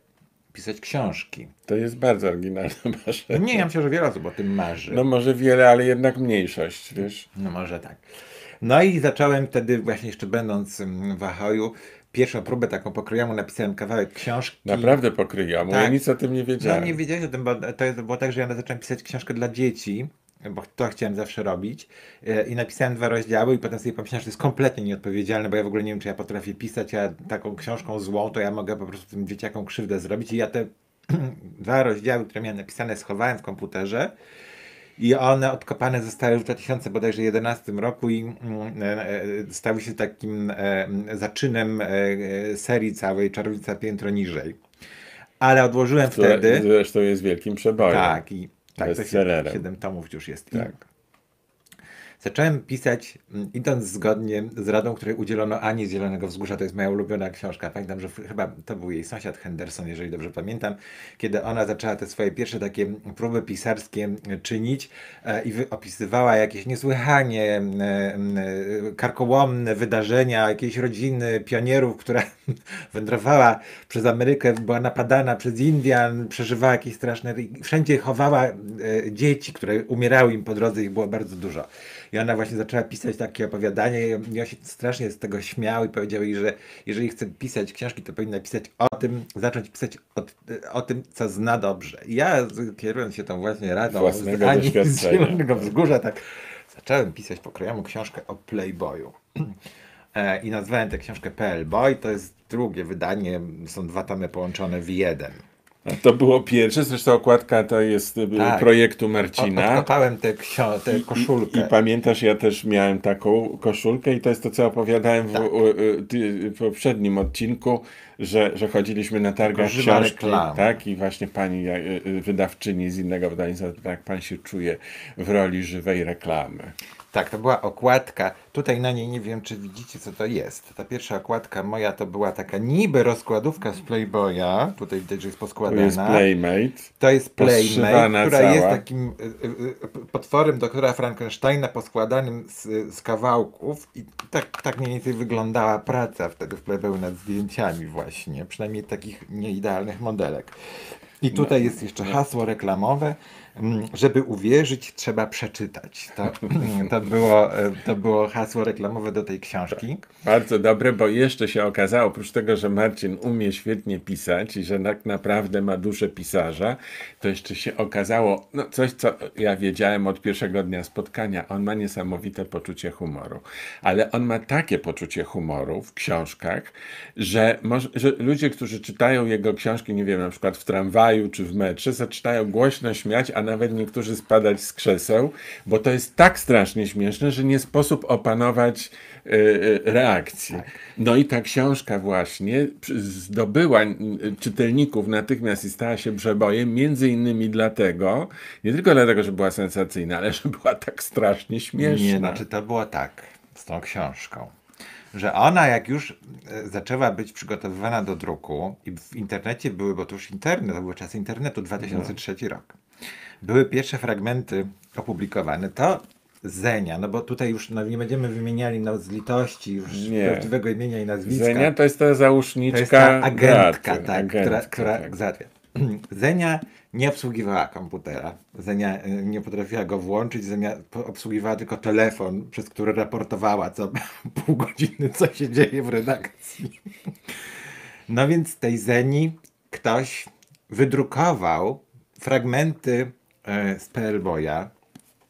S2: pisać książki.
S1: To jest bardzo oryginalne <laughs> marzenie.
S2: Nie, ja myślę, że wiele osób o tym marzy.
S1: No może wiele, ale jednak mniejszość, wiesz.
S2: No może tak. No i zacząłem wtedy, właśnie jeszcze będąc mm, w Ahoju, pierwszą próbę taką pokrojomu napisałem kawałek książki.
S1: Naprawdę pokryjomu. Ja
S2: Tak.
S1: nic o tym nie
S2: No
S1: wiedziałem.
S2: nie wiedziałeś o tym, bo to jest- było tak, że ja zacząłem pisać książkę dla dzieci, bo to chciałem zawsze robić e, i napisałem dwa rozdziały i potem sobie pomyślałem, że to jest kompletnie nieodpowiedzialne, bo ja w ogóle nie wiem, czy ja potrafię pisać, a taką książką złą, to ja mogę po prostu tym dzieciakom krzywdę zrobić i ja te <clears throat> dwa rozdziały, które miałem napisane, schowałem w komputerze i one odkopane zostały w 2011 roku i mm, e, e, stały się takim zaczynem serii całej Czarownica Piętro Niżej. Ale odłożyłem
S1: Które
S2: wtedy.
S1: zresztą jest wielkim przebojem.
S2: Tak, i tak,
S1: Bestsellerem.
S2: 7 tomów już jest.
S1: Tak.
S2: Zacząłem pisać, mm, idąc zgodnie z radą, której udzielono Ani z Zielonego Wzgórza. To jest moja ulubiona książka. Pamiętam, że chyba to był jej sąsiad Henderson, jeżeli dobrze pamiętam, kiedy ona zaczęła te swoje pierwsze takie próby pisarskie e, czynić e, i opisywała jakieś niesłychanie e, karkołomne wydarzenia jakiejś rodziny pionierów, która <laughs> wędrowała przez Amerykę, była napadana przez Indian, przeżywała jakieś straszne. Wszędzie chowała dzieci, które umierały im po drodze, ich było bardzo dużo. I ona właśnie zaczęła pisać takie opowiadanie i ja się strasznie z tego śmiał i powiedział jej, że jeżeli chce pisać książki, to powinna pisać o tym, zacząć pisać o, o tym, co zna dobrze. I ja kierując się tą właśnie radą
S1: Własnego
S2: z Ani z Wzgórza, tak zacząłem pisać pokrojomu książkę o Playboyu. E, I nazwałem tę książkę PL Boy. To jest drugie wydanie. Są dwa tomy połączone w jeden.
S1: To było pierwsze, zresztą okładka to jest y,
S2: Tak.
S1: projektu Marcina.
S2: odkopałem tę, koszulkę.
S1: I, I pamiętasz, ja też miałem taką koszulkę i to jest to, co opowiadałem w,
S2: Tak.
S1: u, y, ty, w poprzednim odcinku, że, że chodziliśmy na targach książki, tak, i właśnie pani y, y, wydawczyni z innego wydawnictwa, jak pan się czuje w roli żywej reklamy.
S2: Tak, to była okładka. Tutaj na niej nie wiem, czy widzicie, co to jest. Ta pierwsza okładka moja to była taka niby rozkładówka z Playboya. Tutaj widać, że jest
S1: To
S2: poskładana.
S1: jest Playmate.
S2: To jest Playmate, która
S1: cała.
S2: jest takim y, y, y, potworem doktora Frankensteina poskładanym z, z kawałków i tak, tak mniej więcej wyglądała praca wtedy w Playboyu nad zdjęciami właśnie, przynajmniej takich nieidealnych modelek. I tutaj jest jeszcze hasło reklamowe. Mm, Żeby uwierzyć, trzeba przeczytać. To, <laughs> to, było, e, to było hasło reklamowe do tej książki.
S1: Bardzo dobre, bo jeszcze się okazało, oprócz tego, że Marcin umie świetnie pisać i że tak naprawdę ma duszę pisarza, to jeszcze się okazało, no coś, co ja wiedziałem od pierwszego dnia spotkania, on ma niesamowite poczucie humoru. Ale on ma takie poczucie humoru w książkach, że, że ludzie, którzy czytają jego książki, nie wiem, na przykład w tramwaju czy w metrze, zaczynają głośno śmiać, a nawet niektórzy spadać z krzeseł, bo to jest tak strasznie śmieszne, że nie sposób opanować y, y, reakcji. No i ta książka właśnie zdobyła czytelników natychmiast i stała się przebojem, między innymi dlatego, nie tylko dlatego, że była sensacyjna, ale że była tak strasznie śmieszna.
S2: Nie, znaczy to było tak z tą książką, że ona jak już e, zaczęła być przygotowywana do druku i w internecie były, bo to już internet, to były czasy internetu, 2003 rok, były pierwsze fragmenty opublikowane, to Zenia, no bo tutaj już no, nie będziemy wymieniali no, z litości już
S1: Nie.
S2: prawdziwego imienia i nazwiska.
S1: Zenia to jest ta załóżniczka
S2: To jest ta agentka,
S1: Graty.
S2: tak, która,
S1: Agentka,
S2: która
S1: tak.
S2: załatwia. <clears throat> Zenia nie obsługiwała komputera. Zenia y, nie potrafiła go włączyć. Zenia obsługiwała tylko telefon, przez który raportowała co <laughs> pół godziny, co się dzieje w redakcji. No więc tej Zeni ktoś wydrukował fragmenty z PL Boya,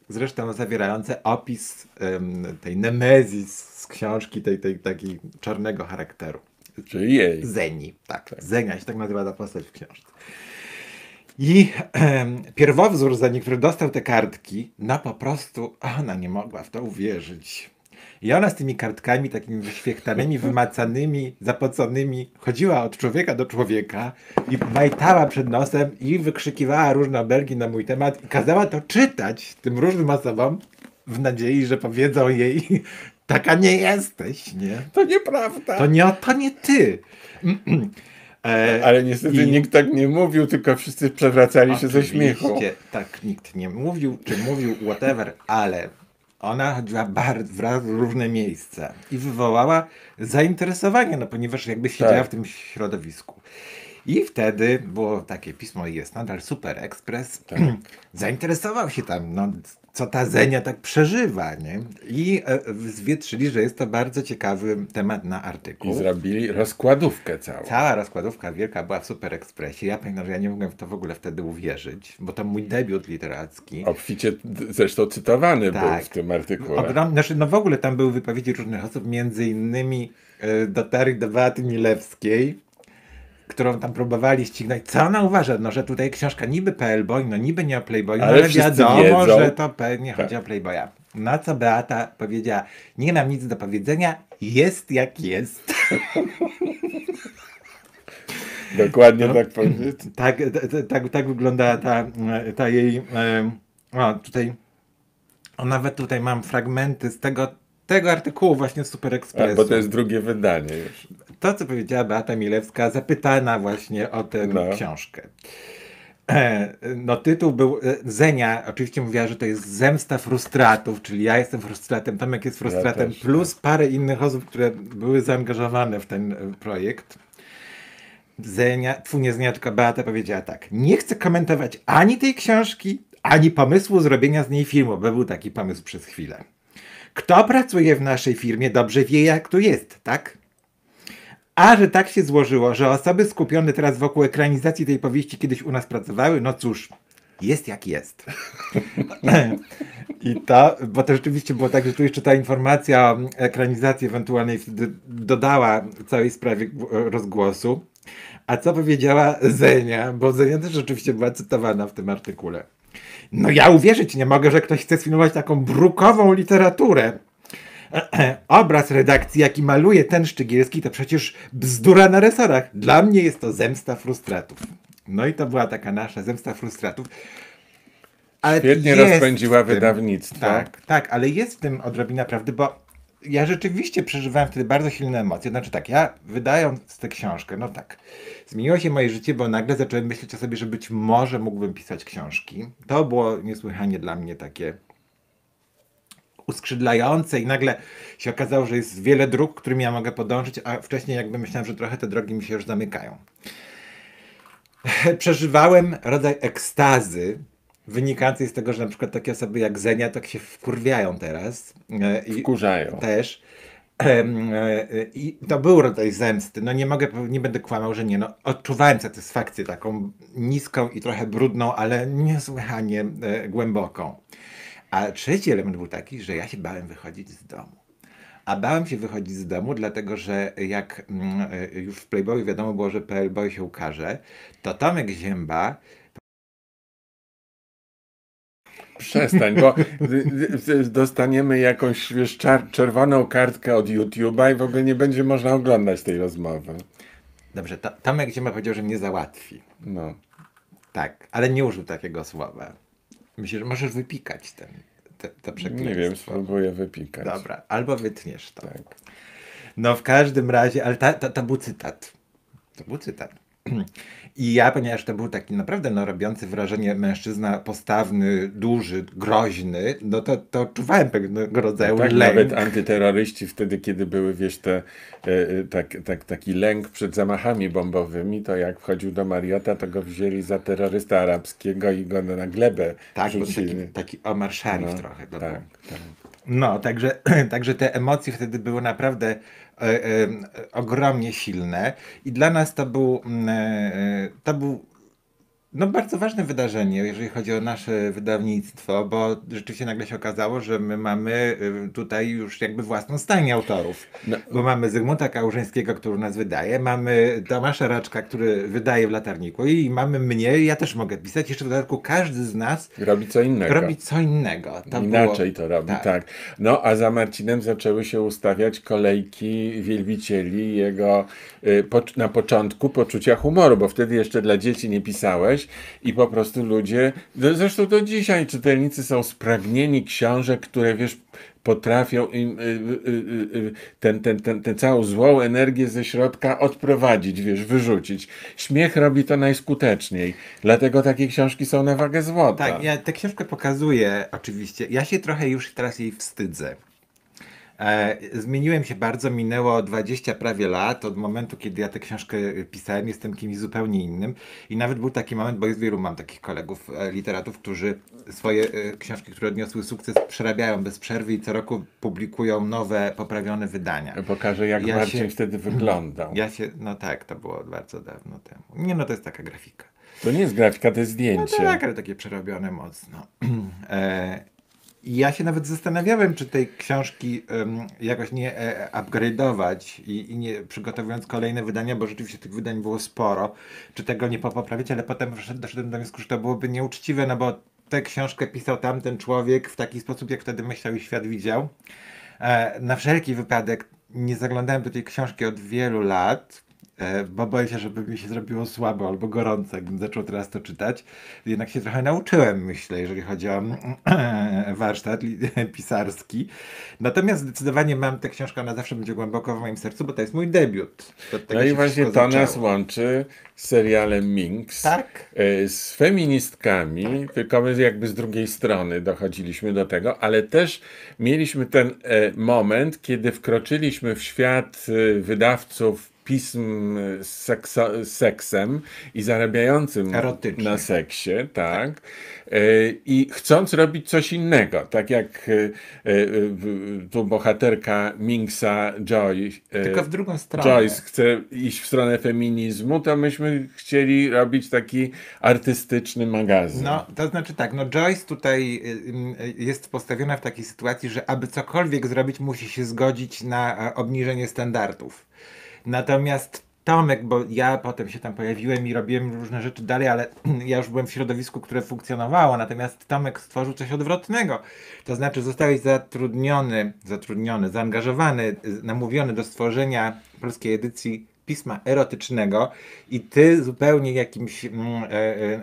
S2: zresztą zawierające opis em, tej nemezis z książki, tej, tej takiej czarnego charakteru.
S1: Czyli jej.
S2: Zeni, tak. Zenia się tak nazywa ta postać w książce. I em, pierwowzór Zeni, który dostał te kartki, no po prostu ona nie mogła w to uwierzyć. I ona z tymi kartkami takimi wyświechtanymi, <laughs> wymacanymi, zapoconymi chodziła od człowieka do człowieka i majtała przed nosem i wykrzykiwała różne obelgi na mój temat i kazała to czytać tym różnym osobom w nadziei, że powiedzą jej <laughs> taka nie jesteś, nie?
S1: To nieprawda.
S2: To nie, to nie ty. <clears throat> E,
S1: Ale niestety
S2: i-
S1: nikt tak nie mówił, tylko wszyscy przewracali się ze śmiechu.
S2: Tak, nikt nie mówił, czy mówił whatever, ale ona chodziła bardzo w różne miejsca i wywołała zainteresowanie, no ponieważ jakby siedziała
S1: Tak.
S2: w tym środowisku. I wtedy było takie pismo jest nadal Super Express.
S1: Tak. <clears throat>
S2: Zainteresował się tam, no, co ta Zenia tak przeżywa, nie? I e, zwietrzyli, że jest to bardzo ciekawy temat na artykuł.
S1: I zrobili rozkładówkę całą.
S2: Cała rozkładówka wielka była w Super Expressie. Ja pamiętam, że ja nie mogłem w to w ogóle wtedy uwierzyć, bo to mój debiut literacki.
S1: Obficie zresztą cytowany był
S2: Tak.
S1: w tym artykule.
S2: Ogrom, znaczy, no w ogóle tam były wypowiedzi różnych osób, między innymi e, dotarli do Beaty Milewskiej, którą tam próbowali ścignąć. Co ona uważa? No, że tutaj książka niby Playboy, no niby nie o Playboyu,
S1: Ale
S2: ale, wiadomo,
S1: wiedzą.
S2: że to pewnie
S1: Tak.
S2: chodzi o Playboya. Na co Beata powiedziała, nie mam nic do powiedzenia, jest jak jest. <laughs>
S1: Dokładnie
S2: No.
S1: tak powiedzieć.
S2: Tak, tak, tak wygląda ta, ta jej. e, O, tutaj. O, nawet tutaj mam fragmenty z tego, tego artykułu właśnie z Super
S1: A,
S2: Expressu.
S1: bo to jest drugie wydanie już.
S2: To, co powiedziała Beata Milewska, zapytana właśnie o tę
S1: No.
S2: książkę. E, No, tytuł był. e, Zenia oczywiście mówiła, że to jest zemsta frustratów, czyli ja jestem frustratem, Tomek jest frustratem,
S1: też,
S2: plus parę innych osób, które były zaangażowane w ten e, projekt. Zenia, tfu, nie Zenia, tylko Beata powiedziała tak. Nie chcę komentować ani tej książki, ani pomysłu zrobienia z niej filmu, bo był taki pomysł przez chwilę. Kto pracuje w naszej firmie, dobrze wie, jak tu jest, tak? A że tak się złożyło, że osoby skupione teraz wokół ekranizacji tej powieści kiedyś u nas pracowały, no cóż, jest jak jest. <laughs> I to, bo to rzeczywiście było tak, że tu jeszcze ta informacja o ekranizacji ewentualnej dodała całej sprawie rozgłosu. A co powiedziała Zenia, bo Zenia też rzeczywiście była cytowana w tym artykule. No ja uwierzyć nie mogę, że ktoś chce sfilmować taką brukową literaturę. <clears throat> Obraz redakcji, jaki maluje ten Szczygielski, to przecież bzdura na resorach. Dla mnie jest to zemsta frustratów. No i to była taka nasza zemsta frustratów. Ale
S1: Świetnie rozpędziła
S2: tym-
S1: wydawnictwo.
S2: Tak, tak, ale jest w tym odrobina prawdy, bo ja rzeczywiście przeżywałem wtedy bardzo silne emocje. Znaczy tak, ja wydając tę książkę, no tak, zmieniło się moje życie, bo nagle zacząłem myśleć o sobie, że być może mógłbym pisać książki. To było niesłychanie dla mnie takie uskrzydlające i nagle się okazało, że jest wiele dróg, którymi ja mogę podążyć, a wcześniej jakby myślałem, że trochę te drogi mi się już zamykają. <laughs> Przeżywałem rodzaj ekstazy wynikającej z tego, że na przykład takie osoby jak Zenia tak się wkurwiają teraz. e, I
S1: Wkurzają.
S2: też. E, I to był rodzaj zemsty. No nie mogę, nie będę kłamał, że nie. No, odczuwałem satysfakcję taką niską i trochę brudną, ale niesłychanie e, głęboką. A trzeci element był taki, że ja się bałem wychodzić z domu. A bałem się wychodzić z domu, dlatego że jak mm, e, już w Playboyu wiadomo było, że Playboy się ukaże, to Tomek Zięba
S1: Przestań, bo dostaniemy jakąś wiesz, czerwoną kartkę od YouTube'a i w ogóle nie będzie można oglądać tej rozmowy.
S2: Dobrze, to, Tomek Zięba powiedział, że mnie załatwi.
S1: No.
S2: Tak, ale nie użył takiego słowa. Myślę, że możesz wypikać ten, te, to przekleństwo.
S1: Nie wiem, spróbuję wypikać.
S2: Dobra, albo wytniesz to.
S1: Tak.
S2: No w każdym razie, ale ta, ta, to był cytat. To był cytat. <clears throat> I ja, ponieważ to był taki naprawdę no, robiący wrażenie mężczyzna postawny, duży, groźny, no to, to odczuwałem pewnego rodzaju
S1: Tak,
S2: lęk.
S1: nawet antyterroryści wtedy, kiedy były, wiesz, te, e, e, tak, tak, taki lęk przed zamachami bombowymi, to jak wchodził do Mariota, to go wzięli za terrorysta arabskiego i go na glebę
S2: Tak, bo taki, taki Omar Sharif
S1: No,
S2: trochę. To
S1: tak, tak.
S2: No, także, <clears throat> także te emocje wtedy były naprawdę e, e, ogromnie silne. I dla nas to był, mm, e, to był no bardzo ważne wydarzenie, jeżeli chodzi o nasze wydawnictwo, bo rzeczywiście nagle się okazało, że my mamy y, tutaj już jakby własną stajnię autorów.
S1: No.
S2: Bo mamy Zygmunta Kałużyńskiego, który nas wydaje, mamy Tomasza Raczka, który wydaje w Latarniku i mamy mnie, ja też mogę pisać. Jeszcze w dodatku każdy z nas
S1: Robi co innego.
S2: robi co innego. To
S1: Inaczej
S2: było-
S1: to robi, tak.
S2: tak.
S1: No a za Marcinem zaczęły się ustawiać kolejki wielbicieli jego y, na początku poczucia humoru, bo wtedy jeszcze dla dzieci nie pisałeś i po prostu ludzie, no zresztą do dzisiaj czytelnicy są spragnieni książek, które wiesz, potrafią im y, y, y, y, ten, ten, ten, tę całą złą energię ze środka odprowadzić, wiesz, wyrzucić. Śmiech robi to najskuteczniej, dlatego takie książki są na wagę złota.
S2: Tak, ja tę książkę pokazuję oczywiście. Ja się trochę już teraz jej wstydzę. E, zmieniłem się bardzo, minęło 20 prawie lat od momentu, kiedy ja tę książkę pisałem, jestem kimś zupełnie innym i nawet był taki moment, bo jest wielu mam takich kolegów e, literatów, którzy swoje e, książki, które odniosły sukces przerabiają bez przerwy i co roku publikują nowe, poprawione wydania.
S1: Pokażę, jak
S2: Ja
S1: Marcin
S2: się-
S1: wtedy wyglądał.
S2: Ja się, no tak, to było bardzo dawno temu. Nie no, to jest taka grafika.
S1: To nie jest grafika, to jest
S2: No
S1: zdjęcie.
S2: tak, ale takie przerobione mocno. <clears throat> e, ja się nawet zastanawiałem, czy tej książki em, jakoś nie e, upgrade'ować i, i nie przygotowując kolejne wydania, bo rzeczywiście tych wydań było sporo, czy tego nie poprawić, ale potem doszedłem- do wniosku, że to byłoby nieuczciwe, no bo tę książkę pisał tamten człowiek w taki sposób, jak wtedy myślał i świat widział. E, na wszelki wypadek nie zaglądałem do tej książki od wielu lat, bo boję się, żeby mi się zrobiło słabo albo gorąco, jakbym zaczął teraz to czytać. Jednak się trochę nauczyłem, myślę, jeżeli chodzi o <clears throat> warsztat <laughs> pisarski. Natomiast zdecydowanie mam tę książkę, ona zawsze będzie głęboko w moim sercu, bo to jest mój debiut.
S1: No i właśnie to nas
S2: zaczęło.
S1: łączy z serialem Minx.
S2: Tak.
S1: e, Z feministkami, tylko my jakby z drugiej strony dochodziliśmy do tego, ale też mieliśmy ten e, moment, kiedy wkroczyliśmy w świat e, wydawców pism z, sekso, z seksem i zarabiającym
S2: Erotycznie.
S1: na seksie, tak. E, I chcąc robić coś innego, tak jak e, w- tu bohaterka Minksa Joy.
S2: Tylko w drugą stronę.
S1: Joyce chce iść w stronę feminizmu, to myśmy chcieli robić taki artystyczny magazyn.
S2: No, to znaczy tak, no Joyce tutaj y, y, jest postawiona w takiej sytuacji, że aby cokolwiek zrobić, musi się zgodzić na e, obniżenie standardów. Natomiast Tomek, bo ja potem się tam pojawiłem i robiłem różne rzeczy dalej, ale <clears throat> ja już byłem w środowisku, które funkcjonowało, natomiast Tomek stworzył coś odwrotnego. To znaczy zostałeś zatrudniony, zatrudniony, zaangażowany, y, namówiony do stworzenia polskiej edycji pisma erotycznego i ty zupełnie jakimś mm, e, e,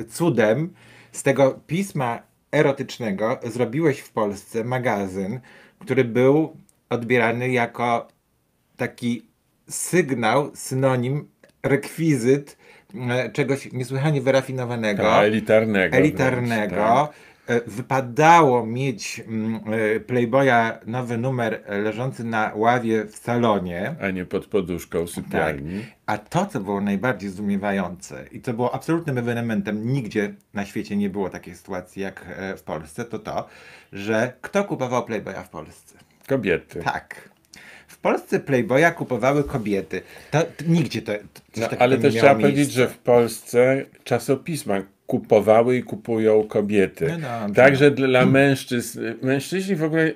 S2: e, cudem z tego pisma erotycznego zrobiłeś w Polsce magazyn, który był odbierany jako taki sygnał, synonim, rekwizyt e, czegoś niesłychanie wyrafinowanego
S1: Ta, elitarnego.
S2: elitarnego.
S1: wręcz,
S2: E, Wypadało mieć mm, e, Playboya nowy numer leżący na ławie w salonie.
S1: tak, a nie pod poduszką sypialni.
S2: A to, co było najbardziej zdumiewające i co było absolutnym ewenementem, nigdzie na świecie nie było takiej sytuacji jak w Polsce, to to, że kto kupował Playboya w Polsce?
S1: Kobiety.
S2: Tak. W Polsce Playboya kupowały kobiety. To, to nigdzie to. to
S1: No, ale też trzeba
S2: miejsca.
S1: powiedzieć, że w Polsce czasopisma kupowały i kupują kobiety.
S2: No.
S1: Także dla mężczyzn, mężczyźni w ogóle y,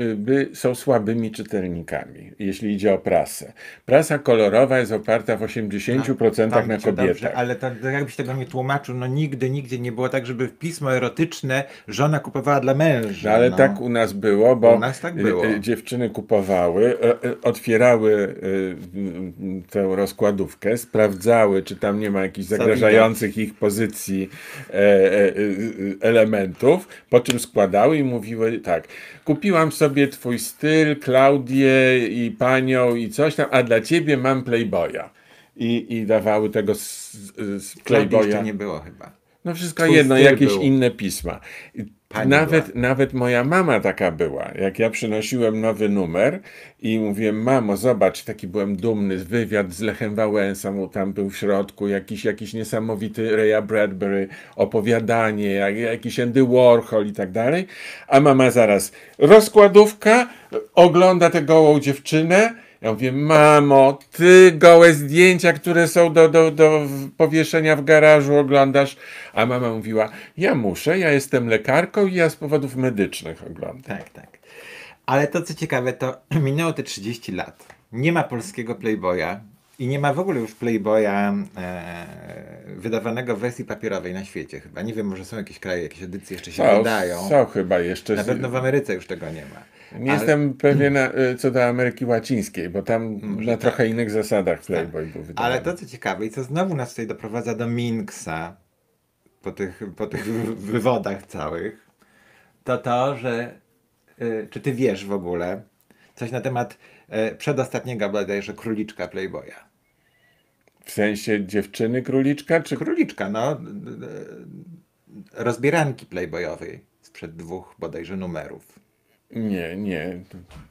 S1: y, by, są słabymi czytelnikami, jeśli idzie o prasę. Prasa kolorowa jest oparta w 80%
S2: Tak,
S1: na
S2: cię
S1: kobietach.
S2: Dobrze, ale to, jakbyś tego nie tłumaczył, no nigdy, nigdzie nie było tak, żeby pismo erotyczne żona kupowała dla męża.
S1: No ale
S2: no.
S1: tak u nas było, bo
S2: nas tak
S1: y,
S2: było.
S1: dziewczyny kupowały, otwierały tę rozkładówkę, sprawdzały, czy tam nie ma jakichś zagrażających ich pozycji elementów, po czym składały i mówiły tak, kupiłam sobie twój styl, Klaudię i panią i coś tam, a dla ciebie mam Playboya. I, i dawały tego z, z
S2: Klaudii
S1: Playboya.
S2: jeszcze nie było chyba.
S1: No wszystko
S2: Twój
S1: jedno, jakieś
S2: był.
S1: inne pisma.
S2: Pani
S1: Nawet, nawet moja mama taka była. Jak ja przynosiłem nowy numer i mówiłem, mamo, zobacz, taki byłem dumny, wywiad z Lechem Wałęsą, tam był w środku jakiś, jakiś niesamowity Raya Bradbury, opowiadanie, jak, jakiś Andy Warhol i tak dalej. A mama zaraz, rozkładówka, ogląda tę gołą dziewczynę Ja mówię, mamo, ty gołe zdjęcia, które są do, do, do powieszenia w garażu oglądasz. A mama mówiła, ja muszę, ja jestem lekarką i ja z powodów medycznych oglądam.
S2: Tak, tak. Ale to co ciekawe, to <clears throat> minęło te 30 lat. Nie ma polskiego Playboya i nie ma w ogóle już Playboya e, wydawanego w wersji papierowej na świecie chyba. Nie wiem, może są jakieś kraje, jakieś edycje jeszcze się
S1: Są,
S2: wydają.
S1: są chyba jeszcze.
S2: Na pewno w Ameryce już tego nie ma.
S1: Nie
S2: Ale-
S1: jestem pewien e, co do Ameryki Łacińskiej, bo tam
S2: Może
S1: na
S2: tak.
S1: trochę innych zasadach Playboy był wydawany.
S2: Ale to co ciekawe i co znowu nas tutaj doprowadza do Minksa po tych, po tych wy- <laughs> wywodach całych, to to, że y, czy ty wiesz w ogóle coś na temat y, przedostatniego bodajże króliczka Playboya?
S1: W sensie dziewczyny króliczka, czy
S2: Króliczka, no. y, y, Rozbieranki Playboyowej sprzed dwóch bodajże numerów.
S1: Nie, nie.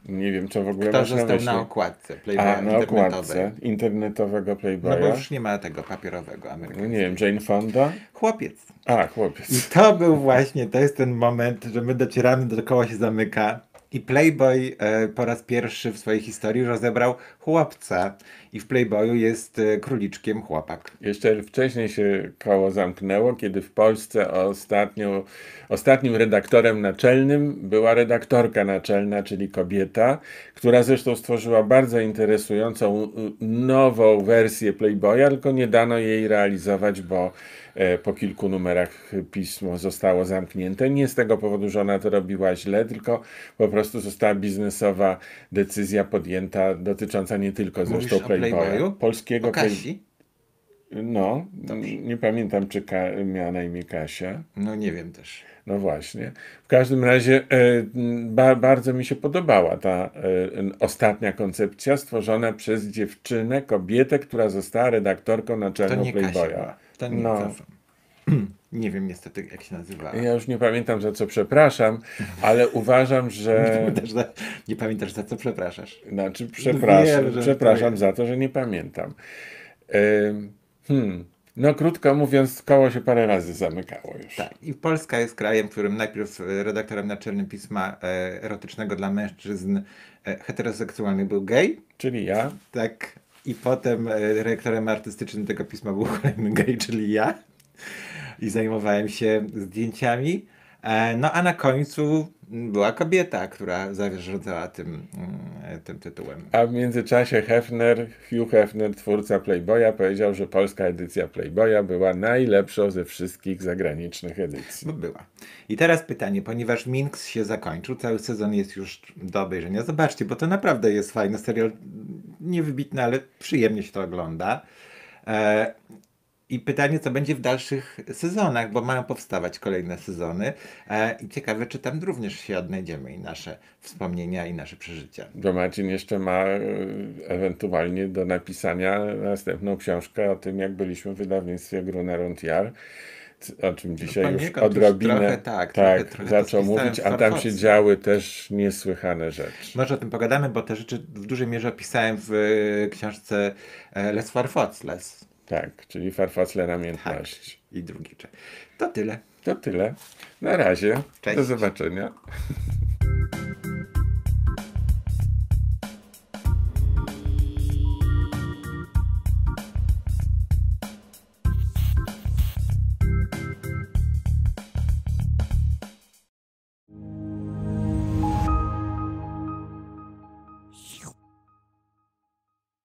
S1: Nie wiem, co w ogóle
S2: Kto został
S1: myśli.
S2: na okładce Playboya
S1: A, na okładce internetowego
S2: No
S1: Playboya.
S2: bo już nie ma tego papierowego
S1: No
S2: amerykańskiego.
S1: nie wiem, Jane Fonda?
S2: Chłopiec.
S1: A,
S2: I
S1: chłopiec.
S2: to był właśnie, to jest ten moment, że my docieramy, do koło się zamyka. I Playboy e, po raz pierwszy w swojej historii rozebrał chłopca. I w Playboyu jest e, króliczkiem chłopak.
S1: Jeszcze wcześniej się koło zamknęło, kiedy w Polsce ostatnio, ostatnim redaktorem naczelnym była redaktorka naczelna, czyli kobieta, która zresztą stworzyła bardzo interesującą nową wersję Playboya, tylko nie dano jej realizować, bo po kilku numerach pismo zostało zamknięte. Nie z tego powodu, że ona to robiła źle, tylko po prostu została biznesowa decyzja podjęta dotycząca nie tylko
S2: Mówisz
S1: zresztą Playboya, polskiego
S2: O
S1: Play-
S2: Kasi?
S1: no, nie pamiętam, czy Ka- miała na imię Kasia.
S2: No nie wiem też.
S1: No właśnie. W każdym razie e, ba, bardzo mi się podobała ta e, ostatnia koncepcja stworzona przez dziewczynę, kobietę, która została redaktorką
S2: To
S1: naczelną
S2: nie Kasia
S1: No. <clears throat>
S2: nie wiem niestety jak się nazywała.
S1: Ja już nie pamiętam za co przepraszam, ale <laughs> uważam, że.
S2: Pamiętasz za, nie pamiętasz za co przepraszasz.
S1: Znaczy, przepraszam,
S2: Wiem,
S1: przepraszam
S2: to
S1: za to, że nie pamiętam. Hmm. No, krótko mówiąc, koło się parę razy zamykało już.
S2: Tak. I Polska jest krajem, w którym najpierw e, redaktorem naczelnym pisma e, erotycznego dla mężczyzn e, heteroseksualnych był gej,
S1: Czyli ja.
S2: tak. I potem e, dyrektorem artystycznym tego pisma był kolejny gej, czyli ja. I zajmowałem się zdjęciami. E, No a na końcu była kobieta, która zarządzała tym, mm, tym tytułem.
S1: A w międzyczasie Hefner, Hugh Hefner, twórca Playboya, powiedział, że polska edycja Playboya była najlepszą ze wszystkich zagranicznych edycji.
S2: Bo była. I teraz pytanie, ponieważ Minx się zakończył, cały sezon jest już do obejrzenia. Zobaczcie, bo to naprawdę jest fajny serial. Niewybitny, ale przyjemnie się to ogląda. E, I pytanie, co będzie w dalszych sezonach, bo mają powstawać kolejne sezony. E, I ciekawe, czy tam również się odnajdziemy i nasze wspomnienia, i nasze przeżycia.
S1: Bo Marcin jeszcze ma e, ewentualnie do napisania następną książkę o tym, jak byliśmy w wydawnictwie Gruner und Jahr, o czym dzisiaj już
S2: poniekąd już
S1: odrobinę
S2: trochę tak,
S1: tak,
S2: trochę- trochę
S1: zaczął mówić, a tam się działy też niesłychane rzeczy.
S2: Może o tym pogadamy, bo te rzeczy w dużej mierze opisałem w e, książce Les Farfocles.
S1: Tak, czyli farfacle namiętności. Tak.
S2: I drugi czek. To tyle.
S1: To tyle. Na razie.
S2: Cześć.
S1: Do zobaczenia.